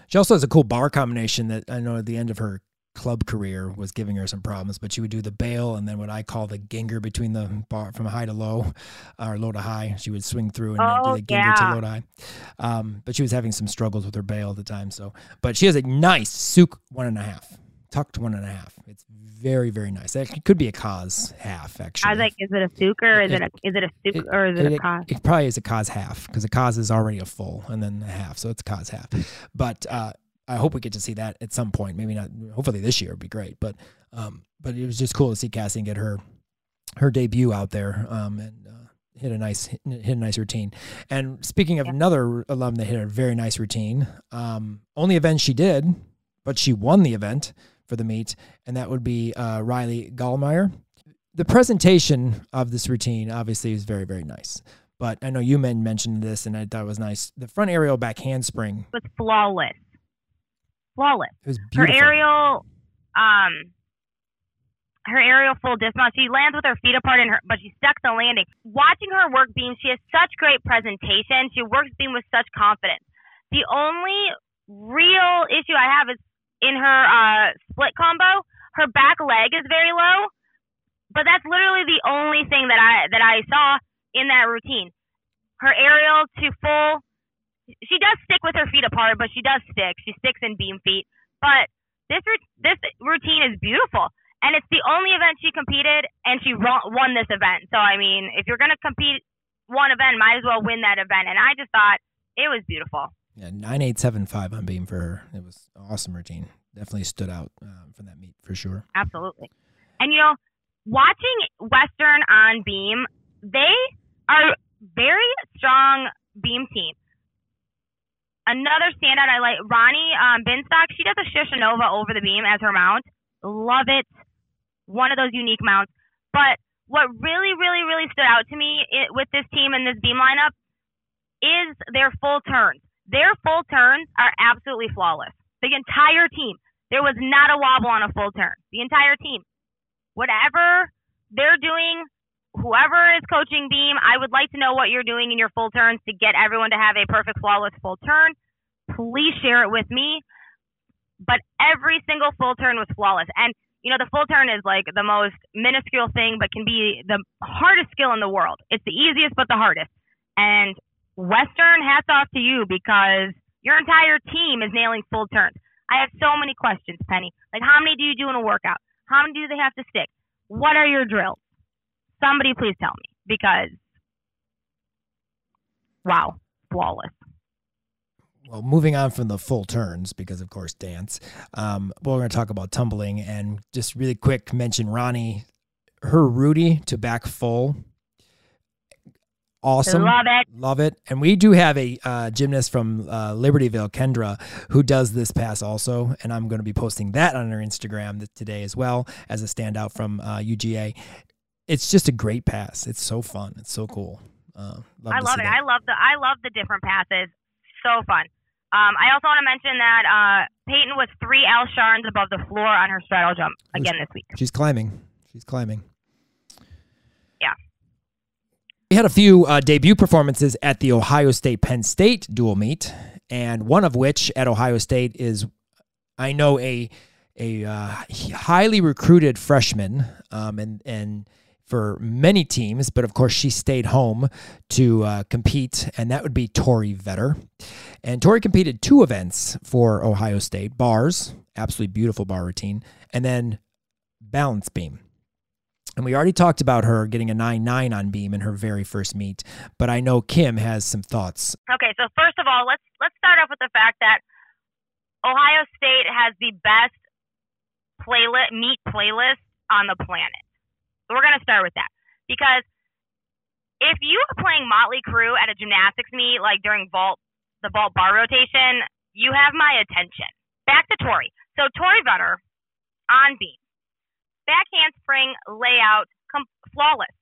She also has a cool bar combination that I know at the end of her club career was giving her some problems, but she would do the bail and then what I call the ginger between the bar from high to low or low to high. She would swing through and Oh, do the ginger yeah. to low to high. Um, but she was having some struggles with her bail at the time. So, but she has a nice Tsuk one and a half, tucked one and a half. It's very, very nice. It could be a cause half actually. I was like, is it a Tsuk or is it, It- a is it a Tsuk it- or is it, it, a cos? it probably is a cause half because a cause is already a full and then a half, so it's a cause half. But uh, I hope we get to see that at some point. Maybe not. Hopefully this year would be great. But um, but it was just cool to see Cassie get her her debut out there um, and uh, hit a nice hit, hit a nice routine. And speaking of Yeah. another alum that hit a very nice routine, um, only event she did, but she won the event for the meet, and that would be uh, Riley Gallmeyer. The presentation of this routine obviously is very very nice. But I know you men mentioned this, and I thought it was nice. The front aerial back handspring was flawless. Flawless. it was beautiful. Her aerial, um, her aerial full dismount. She lands with her feet apart, and her, but she stuck the landing. Watching her work beam, she has such great presentation. She works beam with such confidence. The only real issue I have is in her uh, split combo. Her back leg is very low, but that's literally the only thing that I that I saw in that routine. Her aerial to full she does stick with her feet apart, but she does stick. She sticks in beam feet. But this this routine is beautiful, and it's the only event she competed, and she won this event. So I mean, if you're gonna compete one event, might as well win that event. And I just thought it was beautiful. Yeah, nine eight seven five on beam for her. It was awesome routine. Definitely stood out um, from that meet for sure. Absolutely. And you know, watching Western on beam, they are very strong beam team. Another standout I like, Ronnie um, Binstock. She does a Shushunova over the beam as her mount. Love it. One of those unique mounts. But what really, really, really stood out to me i with this team and this beam lineup is their full turns. Their full turns are absolutely flawless. The entire team. There was not a wobble on a full turn. The entire team. Whatever they're doing, whoever is coaching beam, I would like to know what you're doing in your full turns to get everyone to have a perfect flawless full turn. Please share it with me. But every single full turn was flawless. And you know, the full turn is like the most minuscule thing, but can be the hardest skill in the world. It's the easiest, but the hardest. And Western, hats off to you because your entire team is nailing full turns. I have so many questions, Penny. Like, how many do you do in a workout? How many do they have to stick? What are your drills? Somebody please tell me because, wow, flawless. Well, moving on from the full turns, because of course dance. Um, we're going to talk about tumbling and just really quick mention Ronnie, her Rudy to back full. Awesome. Love it. Love it. And we do have a uh, gymnast from uh, Libertyville, Kendra, who does this pass also. And I'm going to be posting that on our Instagram today as well as a standout from uh, UGA. It's just a great pass. It's so fun. It's so cool. Uh, love I love it. that. I love the I love the different passes. So fun. Um, I also want to mention that uh, Peyton was three L sharns above the floor on her straddle jump again this week. She's climbing. She's climbing. Yeah. Had a few uh, debut performances at the Ohio State Penn State dual meet, and one of which at Ohio State is, I know a a uh, highly recruited freshman, um, and and for many teams, but of course she stayed home to uh, compete, and that would be Tori Vetter. And Tori competed two events for Ohio State bars, absolutely beautiful bar routine, and then balance beam. And we already talked about her getting a 9 9 on beam in her very first meet, but I know Kim has some thoughts. Okay, so first of all, let's let's start off with the fact that Ohio State has the best playlist meet playlist on the planet. So we're gonna start with that because if you are playing Motley Crue at a gymnastics meet, like during vault the vault bar rotation, you have my attention. Back to Tori. So Tori Vetter on beam, back handspring layout, com- flawless,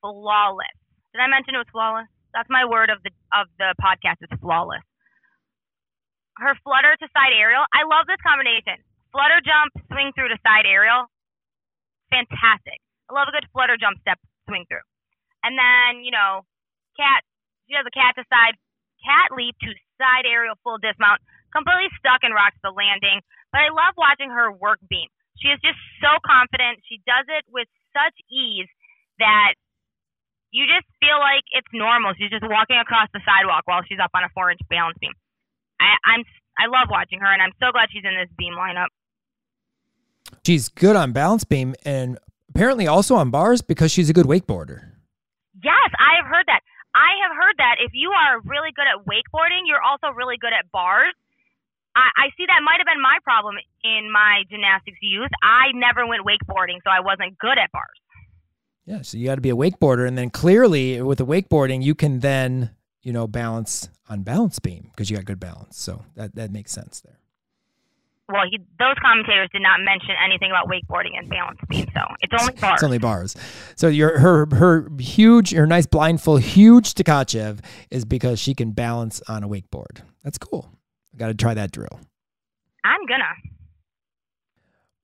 flawless. Did I mention it was flawless? That's my word of the of the podcast. Is flawless. Her flutter to side aerial. I love this combination. Flutter jump, swing through to side aerial. Fantastic. I love a good flutter jump step swing through. And then, you know, cat, she does a cat to side, cat leap to side aerial full dismount. completely stuck and rocks the landing. But I love watching her work beam. She is just so confident. She does it with such ease that you just feel like it's normal. She's just walking across the sidewalk while she's up on a four inch balance beam. I, I'm I love watching her, and I'm so glad she's in this beam lineup. She's good on balance beam and apparently also on bars because she's a good wakeboarder. Yes, I have heard that. I have heard that if you are really good at wakeboarding, you're also really good at bars. I, I see that might have been my problem in my gymnastics youth. I never went wakeboarding, so I wasn't good at bars. Yeah, so you got to be a wakeboarder, and then clearly with the wakeboarding, you can then you know balance on balance beam because you got good balance. So that that makes sense there. Well, he, those commentators did not mention anything about wakeboarding and balance beam, so it's only bars. it's only bars. So your her her huge, her nice blind full, huge Tkachev is because she can balance on a wakeboard. That's cool. I got to try that drill. I'm gonna.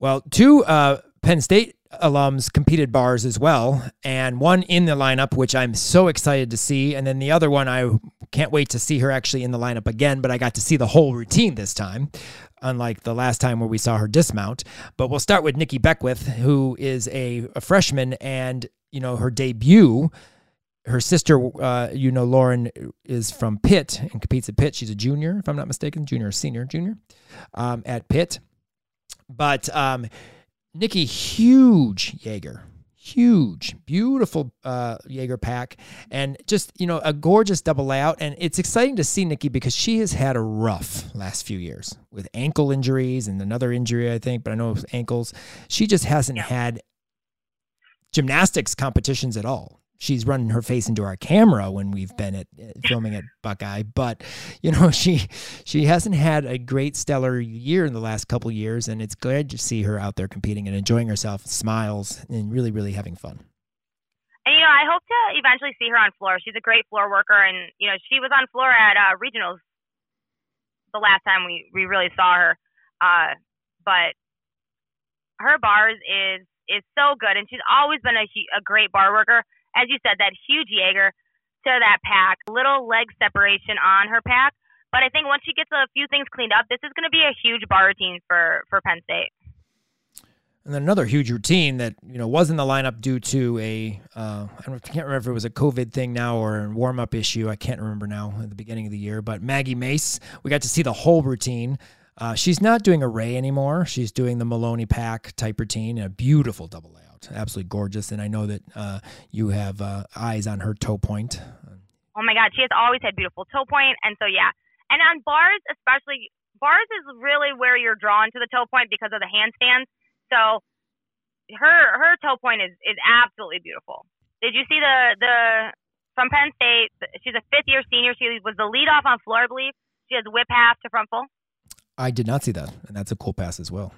Well, two uh, Penn State alums competed bars as well, and one in the lineup, which I'm so excited to see, and then the other one I can't wait to see her actually in the lineup again. But I got to see the whole routine this time, unlike the last time where we saw her dismount. But we'll start with Nikki Beckwith, who is a, a freshman, and you know her debut. Her sister, uh, you know, Lauren is from Pitt and competes at Pitt. She's a junior, if I'm not mistaken, junior or senior, junior um, at Pitt. But um, Nikki, huge Jaeger, huge, beautiful uh, Jaeger pack, and just you know a gorgeous double layout. And it's exciting to see Nikki because she has had a rough last few years with ankle injuries and another injury, I think, but I know ankles. She just hasn't yeah. had gymnastics competitions at all she's running her face into our camera when we've been at uh, filming at Buckeye. But you know, she she hasn't had a great stellar year in the last couple years, and it's glad to see her out there competing and enjoying herself, smiles, and really, really having fun. And you know, I hope to eventually see her on floor. She's a great floor worker, and you know, she was on floor at uh, regionals the last time we we really saw her. Uh, but her bars is is so good, and she's always been a a great bar worker as you said, that huge Jaeger to that pack, little leg separation on her pack. But I think once she gets a few things cleaned up, this is going to be a huge bar routine for for Penn State. And then another huge routine that you know was in the lineup due to a uh, I, I can't remember if it was a COVID thing now or a warm up issue. I can't remember now at the beginning of the year. But Maggie Mace, we got to see the whole routine. Uh, she's not doing a Ray anymore. She's doing the Maloney pack type routine, a beautiful double layout absolutely gorgeous. And I know that uh, you have uh, eyes on her toe point. Oh my God, she has always had beautiful toe point, and so yeah. And on bars, especially bars is really where you're drawn to the toe point because of the handstands. So her her toe point is is absolutely beautiful. Did you see the the from Penn State? She's a fifth year senior. She was the lead off on floor, I believe. She has whip half to front full. I did not see that, and that's a cool pass as well.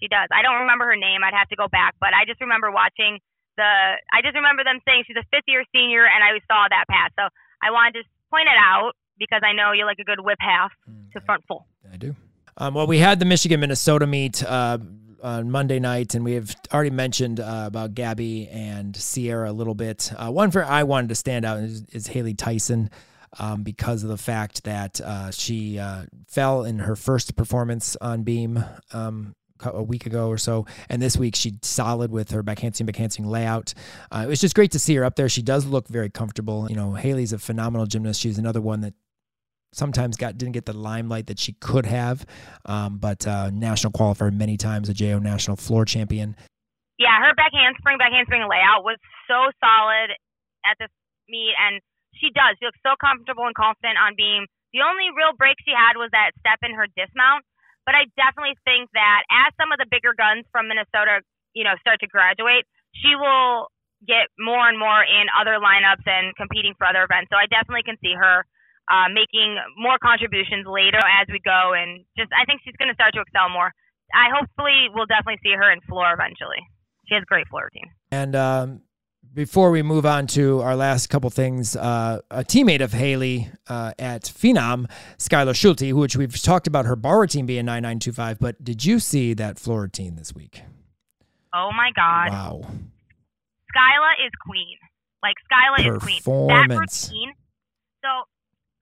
She does. I don't remember her name. I'd have to go back, but I just remember watching the. I just remember them saying she's a fifth year senior, and I saw that pass. So I wanted to point it out because I know you like a good whip half mm, to front full. I do. Um, well, we had the Michigan Minnesota meet uh, on Monday night, and we have already mentioned uh, about Gabby and Sierra a little bit. Uh, one for I wanted to stand out is, is Haley Tyson. Um, because of the fact that uh, she uh, fell in her first performance on beam um, a week ago or so, and this week she solid with her back handspring, back handspring layout. Uh, it was just great to see her up there. She does look very comfortable. You know, Haley's a phenomenal gymnast. She's another one that sometimes got didn't get the limelight that she could have, um, but uh, national qualifier many times, a JO national floor champion. Yeah, her back handspring, back handspring layout was so solid at this meet, and she does. She looks so comfortable and confident on beam. The only real break she had was that step in her dismount, but I definitely think that as some of the bigger guns from Minnesota, you know, start to graduate, she will get more and more in other lineups and competing for other events. So I definitely can see her uh, making more contributions later as we go, and just I think she's going to start to excel more. I hopefully will definitely see her in floor eventually. She has a great floor routine. And um, before we move on to our last couple things, uh, a teammate of Haley uh, at Phenom, Skyla Schulte, which we've talked about her bar routine being 9925, but did you see that floor routine this week? Oh my God. Wow. Skyla is queen. Like, Skyla is queen. That routine. So,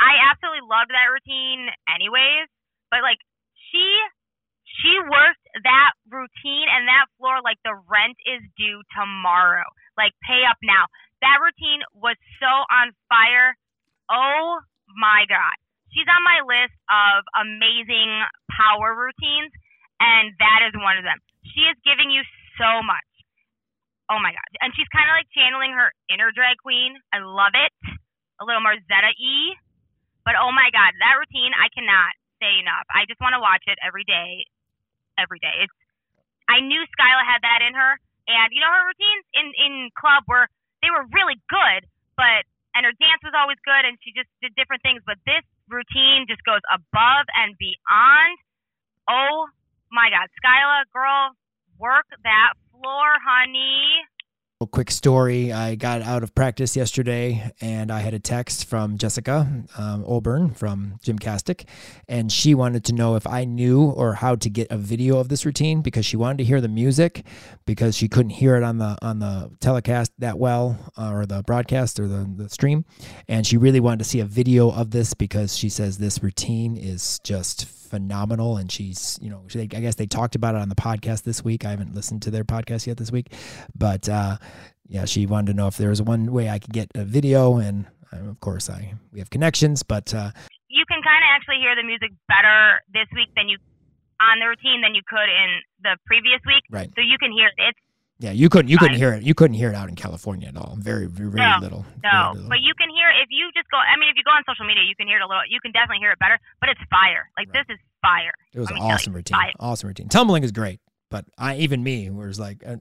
I absolutely loved that routine anyways, but like she she worked that routine and that floor like the rent is due tomorrow. Like pay up now. That routine was so on fire. Oh my god. She's on my list of amazing power routines and that is one of them. She is giving you so much. Oh my god. And she's kind of like channeling her inner drag queen. I love it. A little more Zeta E. But oh my god, that routine I cannot say enough. I just want to watch it every day every day. It's I knew Skyla had that in her, and you know her routines in in club were they were really good, but and her dance was always good, and she just did different things. But this routine just goes above and beyond. Oh my God, Skyla, girl, work that floor, honey. Quick story. I got out of practice yesterday and I had a text from Jessica um, O'Beirne from Gymcastic, and she wanted to know if I knew or how to get a video of this routine because she wanted to hear the music because she couldn't hear it on the on the telecast that well uh, or the broadcast or the, the stream, and she really wanted to see a video of this because she says this routine is just phenomenal. And she's you know she, i guess they talked about it on the podcast this week. I haven't listened to their podcast yet this week. But uh, yeah she wanted to know if there was one way i could get a video. And um, of course i we have connections but uh, you can kind of actually hear the music better this week than you on the routine than you could in the previous week right so you can hear it it's yeah, you couldn't you couldn't hear it. You couldn't hear it out in California at all. Very very, very no, little. No, very little. but you can hear if you just go. I mean, if you go on social media, you can hear it a little. You can definitely hear it better. But it's fire. Like Right. this is fire. It was an awesome you, routine. fire. Awesome routine. Tumbling is great, but I even me was like uh,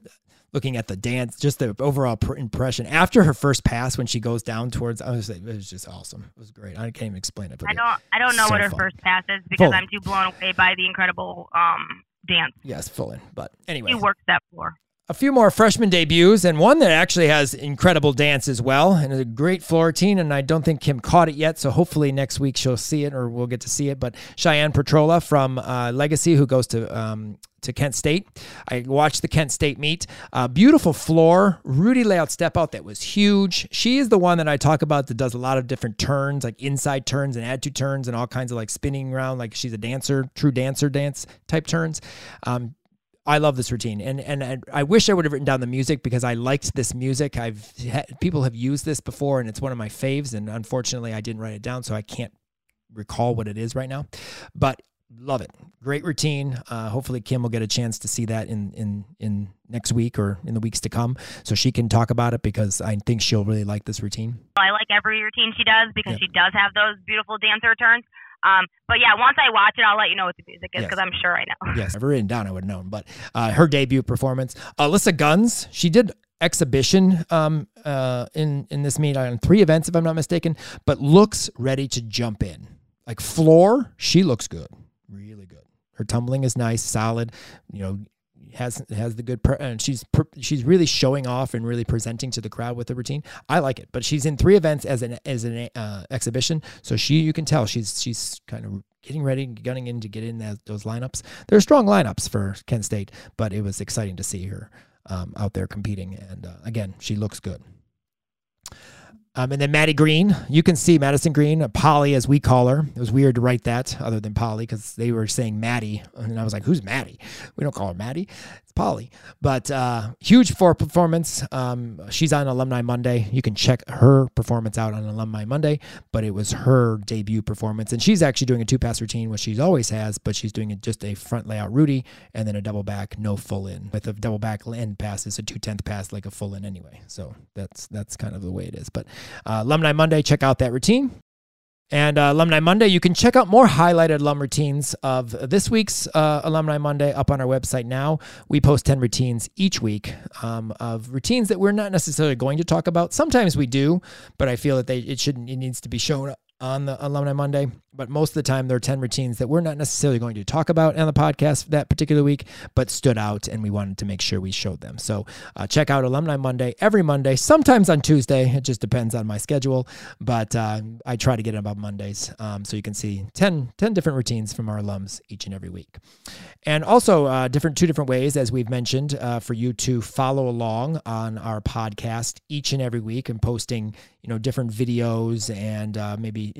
looking at the dance, just the overall pr- impression after her first pass when she goes down towards. I was like, it was just awesome. It was great. I can't even explain it. But I don't. I don't know so what her fun. first pass is because. I'm too blown away by the incredible um dance. yes, full in. But anyway, She works that floor. A few more freshman debuts and one that actually has incredible dance as well and a great floor routine and i don't think kim caught it yet so hopefully next week she'll see it or we'll get to see it but cheyenne petrola from uh, legacy who goes to um, to Kent State. I watched the Kent State meet. Uh, beautiful floor, Rudy layout step out that was huge. She is the one that I talk about that does a lot of different turns, like inside turns and add to turns and all kinds of like spinning around, like she's a dancer, true dancer dance type turns. Um, I love this routine, and and I, I wish I would have written down the music because I liked this music. I've had, people have used this before, and it's one of my faves. And unfortunately, I didn't write it down, so I can't recall what it is right now. But love it, great routine. Uh, hopefully, Kim will get a chance to see that in in in next week or in the weeks to come, so she can talk about it because I think she'll really like this routine. I like every routine she does because Yeah. she does have those beautiful dancer turns. Um, but yeah, once I watch it, I'll let you know what the music is Yes. because I'm sure I know. Yes, I've written down. I would have known, but uh, her debut performance, Alyssa Guns, she did exhibition um, uh, in in this meet on three events, if I'm not mistaken, but looks ready to jump in. Like floor, she looks good, really good. Her tumbling is nice, solid. You know, has has the good, and she's she's really showing off and really presenting to the crowd with the routine. I like it, but she's in three events as an as an uh, exhibition, so she you can tell she's she's kind of getting ready, gunning in to get in that, those lineups. They're strong lineups for Kent State, but it was exciting to see her um, out there competing, and uh, again, she looks good. Um, and then Maddie Green, you can see Madison Green, Polly as we call her. It was weird to write that other than Polly because they were saying Maddie. And I was like, who's Maddie? We don't call her Maddie. Polly. But uh, huge for performance. Um, she's on Alumni Monday. You can check her performance out on Alumni Monday, but it was her debut performance. And she's actually doing a two pass routine, which she always has, but she's doing it just a front layout Rudy and then a double back, no full in. With a double back end pass, it's a two tenth pass like a full in anyway. So that's that's kind of the way it is. But uh, Alumni Monday, check out that routine. And uh, Alumni Monday, you can check out more highlighted alum routines of this week's uh, Alumni Monday up on our website now. We post 10 routines each week um, of routines that we're not necessarily going to talk about. Sometimes we do, but I feel that they it shouldn't it needs to be shown on the Alumni Monday. But most of the time, there are 10 routines that we're not necessarily going to talk about on the podcast that particular week, but stood out and we wanted to make sure we showed them. So uh, check out Alumni Monday every Monday, sometimes on Tuesday. It just depends on my schedule, but uh, I try to get it about Mondays. Um, so you can see 10, 10 different routines from our alums each and every week. And also, uh, different two different ways, as we've mentioned, uh, for you to follow along on our podcast each and every week and posting, you know, different videos and uh, maybe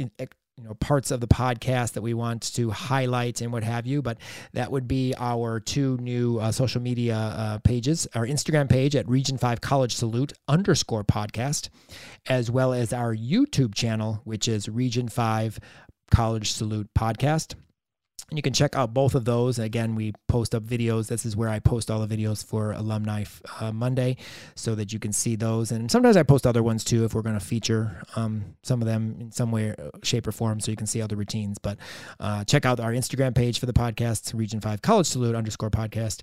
you know parts of the podcast that we want to highlight and what have you but that would be our two new uh, social media uh, pages our instagram page at region 5 college salute underscore podcast as well as our youtube channel which is region 5 college salute podcast you can check out both of those. Again, we post up videos. This is where I post all the videos for Alumni uh, Monday so that you can see those. And sometimes I post other ones too if we're going to feature um, some of them in some way, shape, or form so you can see other routines. But uh, check out our Instagram page for the podcast, Region 5 College Salute underscore podcast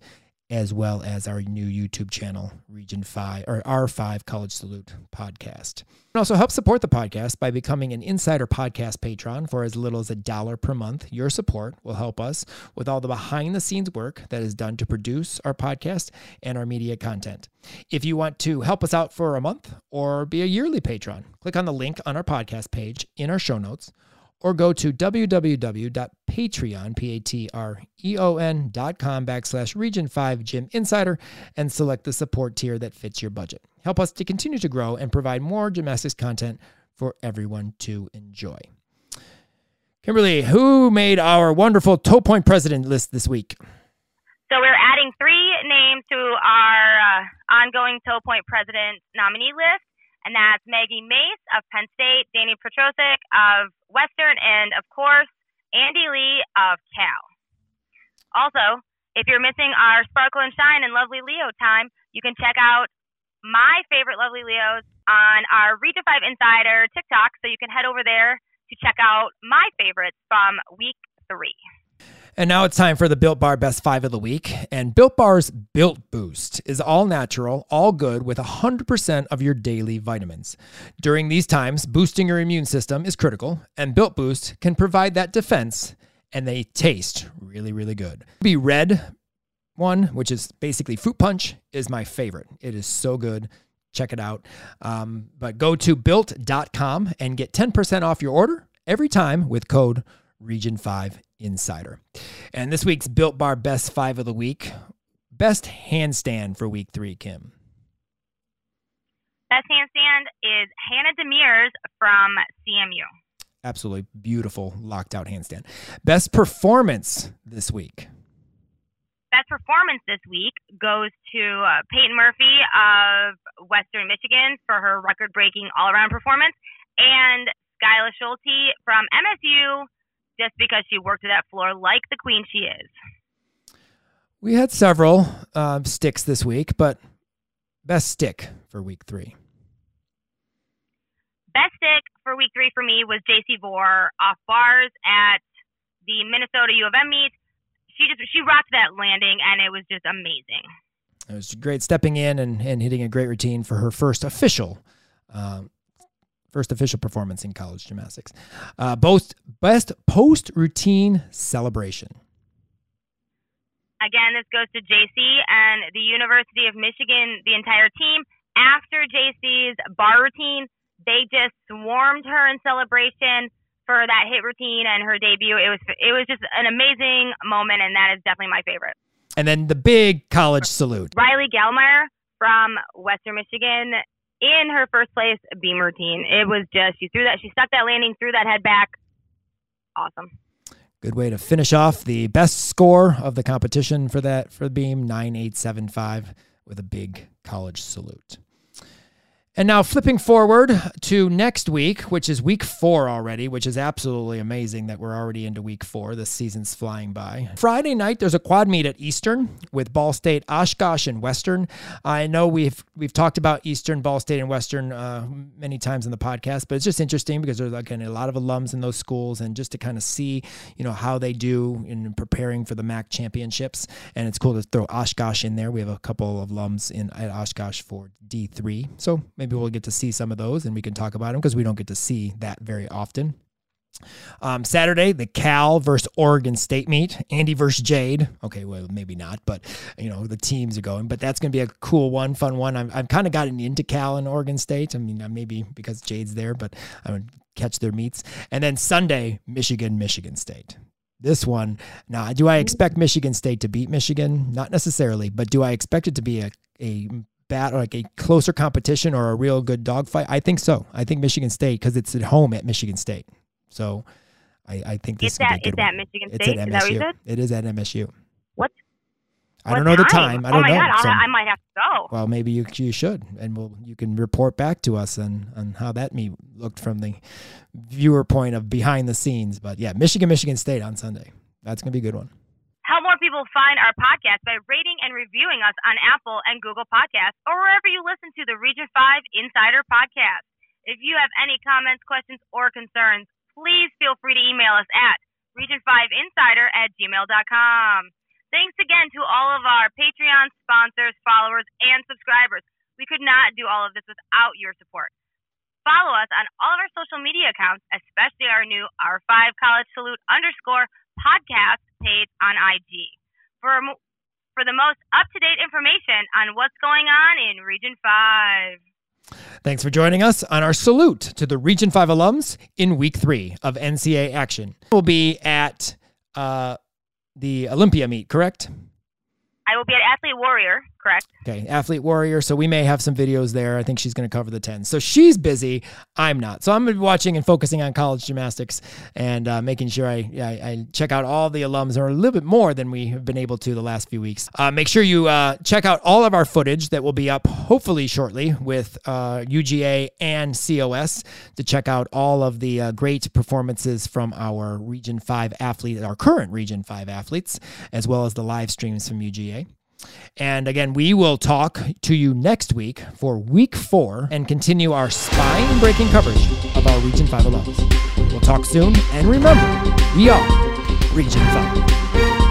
as well as our new YouTube channel, Region 5 or R5 College Salute podcast. And also help support the podcast by becoming an Insider Podcast patron for as little as a dollar per month. Your support will help us with all the behind the scenes work that is done to produce our podcast and our media content. If you want to help us out for a month or be a yearly patron, click on the link on our podcast page in our show notes or go to www.patreon, P-A-T-R-E-O-N dot com backslash region 5 gym insider and select the support tier that fits your budget. Help us to continue to grow and provide more gymnastics content for everyone to enjoy. Kimberly, who made our wonderful Toe Point president list this week? So we're adding three names to our uh, ongoing Toe Point president nominee list and that's Maggie Mace of Penn State, Danny Petrosic of Western, and of course, Andy Lee of Cal. Also, if you're missing our Sparkle and Shine and Lovely Leo time, you can check out my favorite Lovely Leos on our Region 5 Insider TikTok, so you can head over there to check out my favorites from week three. And now it's time for the Built Bar Best Five of the Week. And Built Bar's Built Boost is all natural, all good, with 100% of your daily vitamins. During these times, boosting your immune system is critical, and Built Boost can provide that defense, and they taste really, really good. The red one, which is basically fruit punch, is my favorite. It is so good. Check it out. Um, but go to built.com and get 10% off your order every time with code Region 5 Insider. And this week's Built Bar Best Five of the Week Best handstand for week three, Kim. Best handstand is Hannah Demers from CMU. Absolutely beautiful locked out handstand. Best performance this week. Best performance this week goes to uh, Peyton Murphy of Western Michigan for her record breaking all around performance and Skyla Schulte from MSU just because she worked that floor like the queen she is. We had several uh, sticks this week, but best stick for week three. Best stick for week three for me was JC Vore off bars at the Minnesota U of M meet. She just she rocked that landing, and it was just amazing. It was great stepping in and, and hitting a great routine for her first official um, first official performance in college gymnastics. Uh, both best post routine celebration. Again, this goes to JC and the University of Michigan, the entire team. After JC's bar routine, they just swarmed her in celebration for that hit routine and her debut. It was it was just an amazing moment, and that is definitely my favorite. And then the big college salute. Riley Gallmeyer from Western Michigan in her first place beam routine. It was just she threw that she stuck that landing, threw that head back. Awesome. Good way to finish off the best score of the competition for that for the beam 9875 with a big college salute. And now flipping forward to next week, which is week four already, which is absolutely amazing that we're already into week four. The season's flying by. Friday night, there's a quad meet at Eastern with Ball State, Oshkosh, and Western. I know we've we've talked about Eastern, Ball State, and Western uh, many times in the podcast, but it's just interesting because there's again a lot of alums in those schools, and just to kind of see you know how they do in preparing for the MAC championships, and it's cool to throw Oshkosh in there. We have a couple of alums in at Oshkosh for D3, so maybe we'll get to see some of those and we can talk about them because we don't get to see that very often. Um, Saturday, the Cal versus Oregon State meet. Andy versus Jade. Okay, well, maybe not, but you know the teams are going. But that's going to be a cool one, fun one. I'm, I've kind of gotten into Cal and Oregon State. I mean, uh, maybe because Jade's there, but I would catch their meets. And then Sunday, Michigan, Michigan State. This one, now, do I expect Michigan State to beat Michigan? Not necessarily, but do I expect it to be a, a bat like a closer competition or a real good dogfight? I think so. I think Michigan State because it's at home at Michigan State. So I, I think this It's is at a good it's at one. Michigan It's State. at Is that what you MSU. said? It is at MSU. What? I don't What know the time. I don't oh my know. God, so- I, might have to go. well, maybe you you should, and we'll you can report back to us on on how that meet looked from the viewer point of behind the scenes. But yeah, Michigan, Michigan State on Sunday. That's gonna be a good one. People find our podcast by rating and reviewing us on Apple and Google Podcasts or wherever you listen to the Region 5 Insider Podcast. If you have any comments, questions, or concerns, please feel free to email us at region5insider at gmail.com. Thanks again to all of our Patreon sponsors, followers, and subscribers. We could not do all of this without your support. Follow us on all of our social media accounts, especially our new R5 College Salute underscore podcast page on IG. For, for the most up to date information on what's going on in Region 5. Thanks for joining us on our salute to the Region 5 alums in week three of NCAA action. We'll be at uh, the Olympia meet, correct? I will be at Athlete Warrior, correct? Okay, Athlete Warrior. So we may have some videos there. I think she's going to cover the 10. So she's busy. I'm not. So I'm going to be watching and focusing on college gymnastics and uh, making sure I, I, I check out all the alums or a little bit more than we have been able to the last few weeks. Uh, make sure you uh, check out all of our footage that will be up hopefully shortly with uh, UGA and COS to check out all of the uh, great performances from our Region 5 athletes, our current Region 5 athletes, as well as the live streams from UGA. And again, we will talk to you next week for week four and continue our spine breaking coverage of our Region 5 alums. We'll talk soon, and remember, we are Region 5.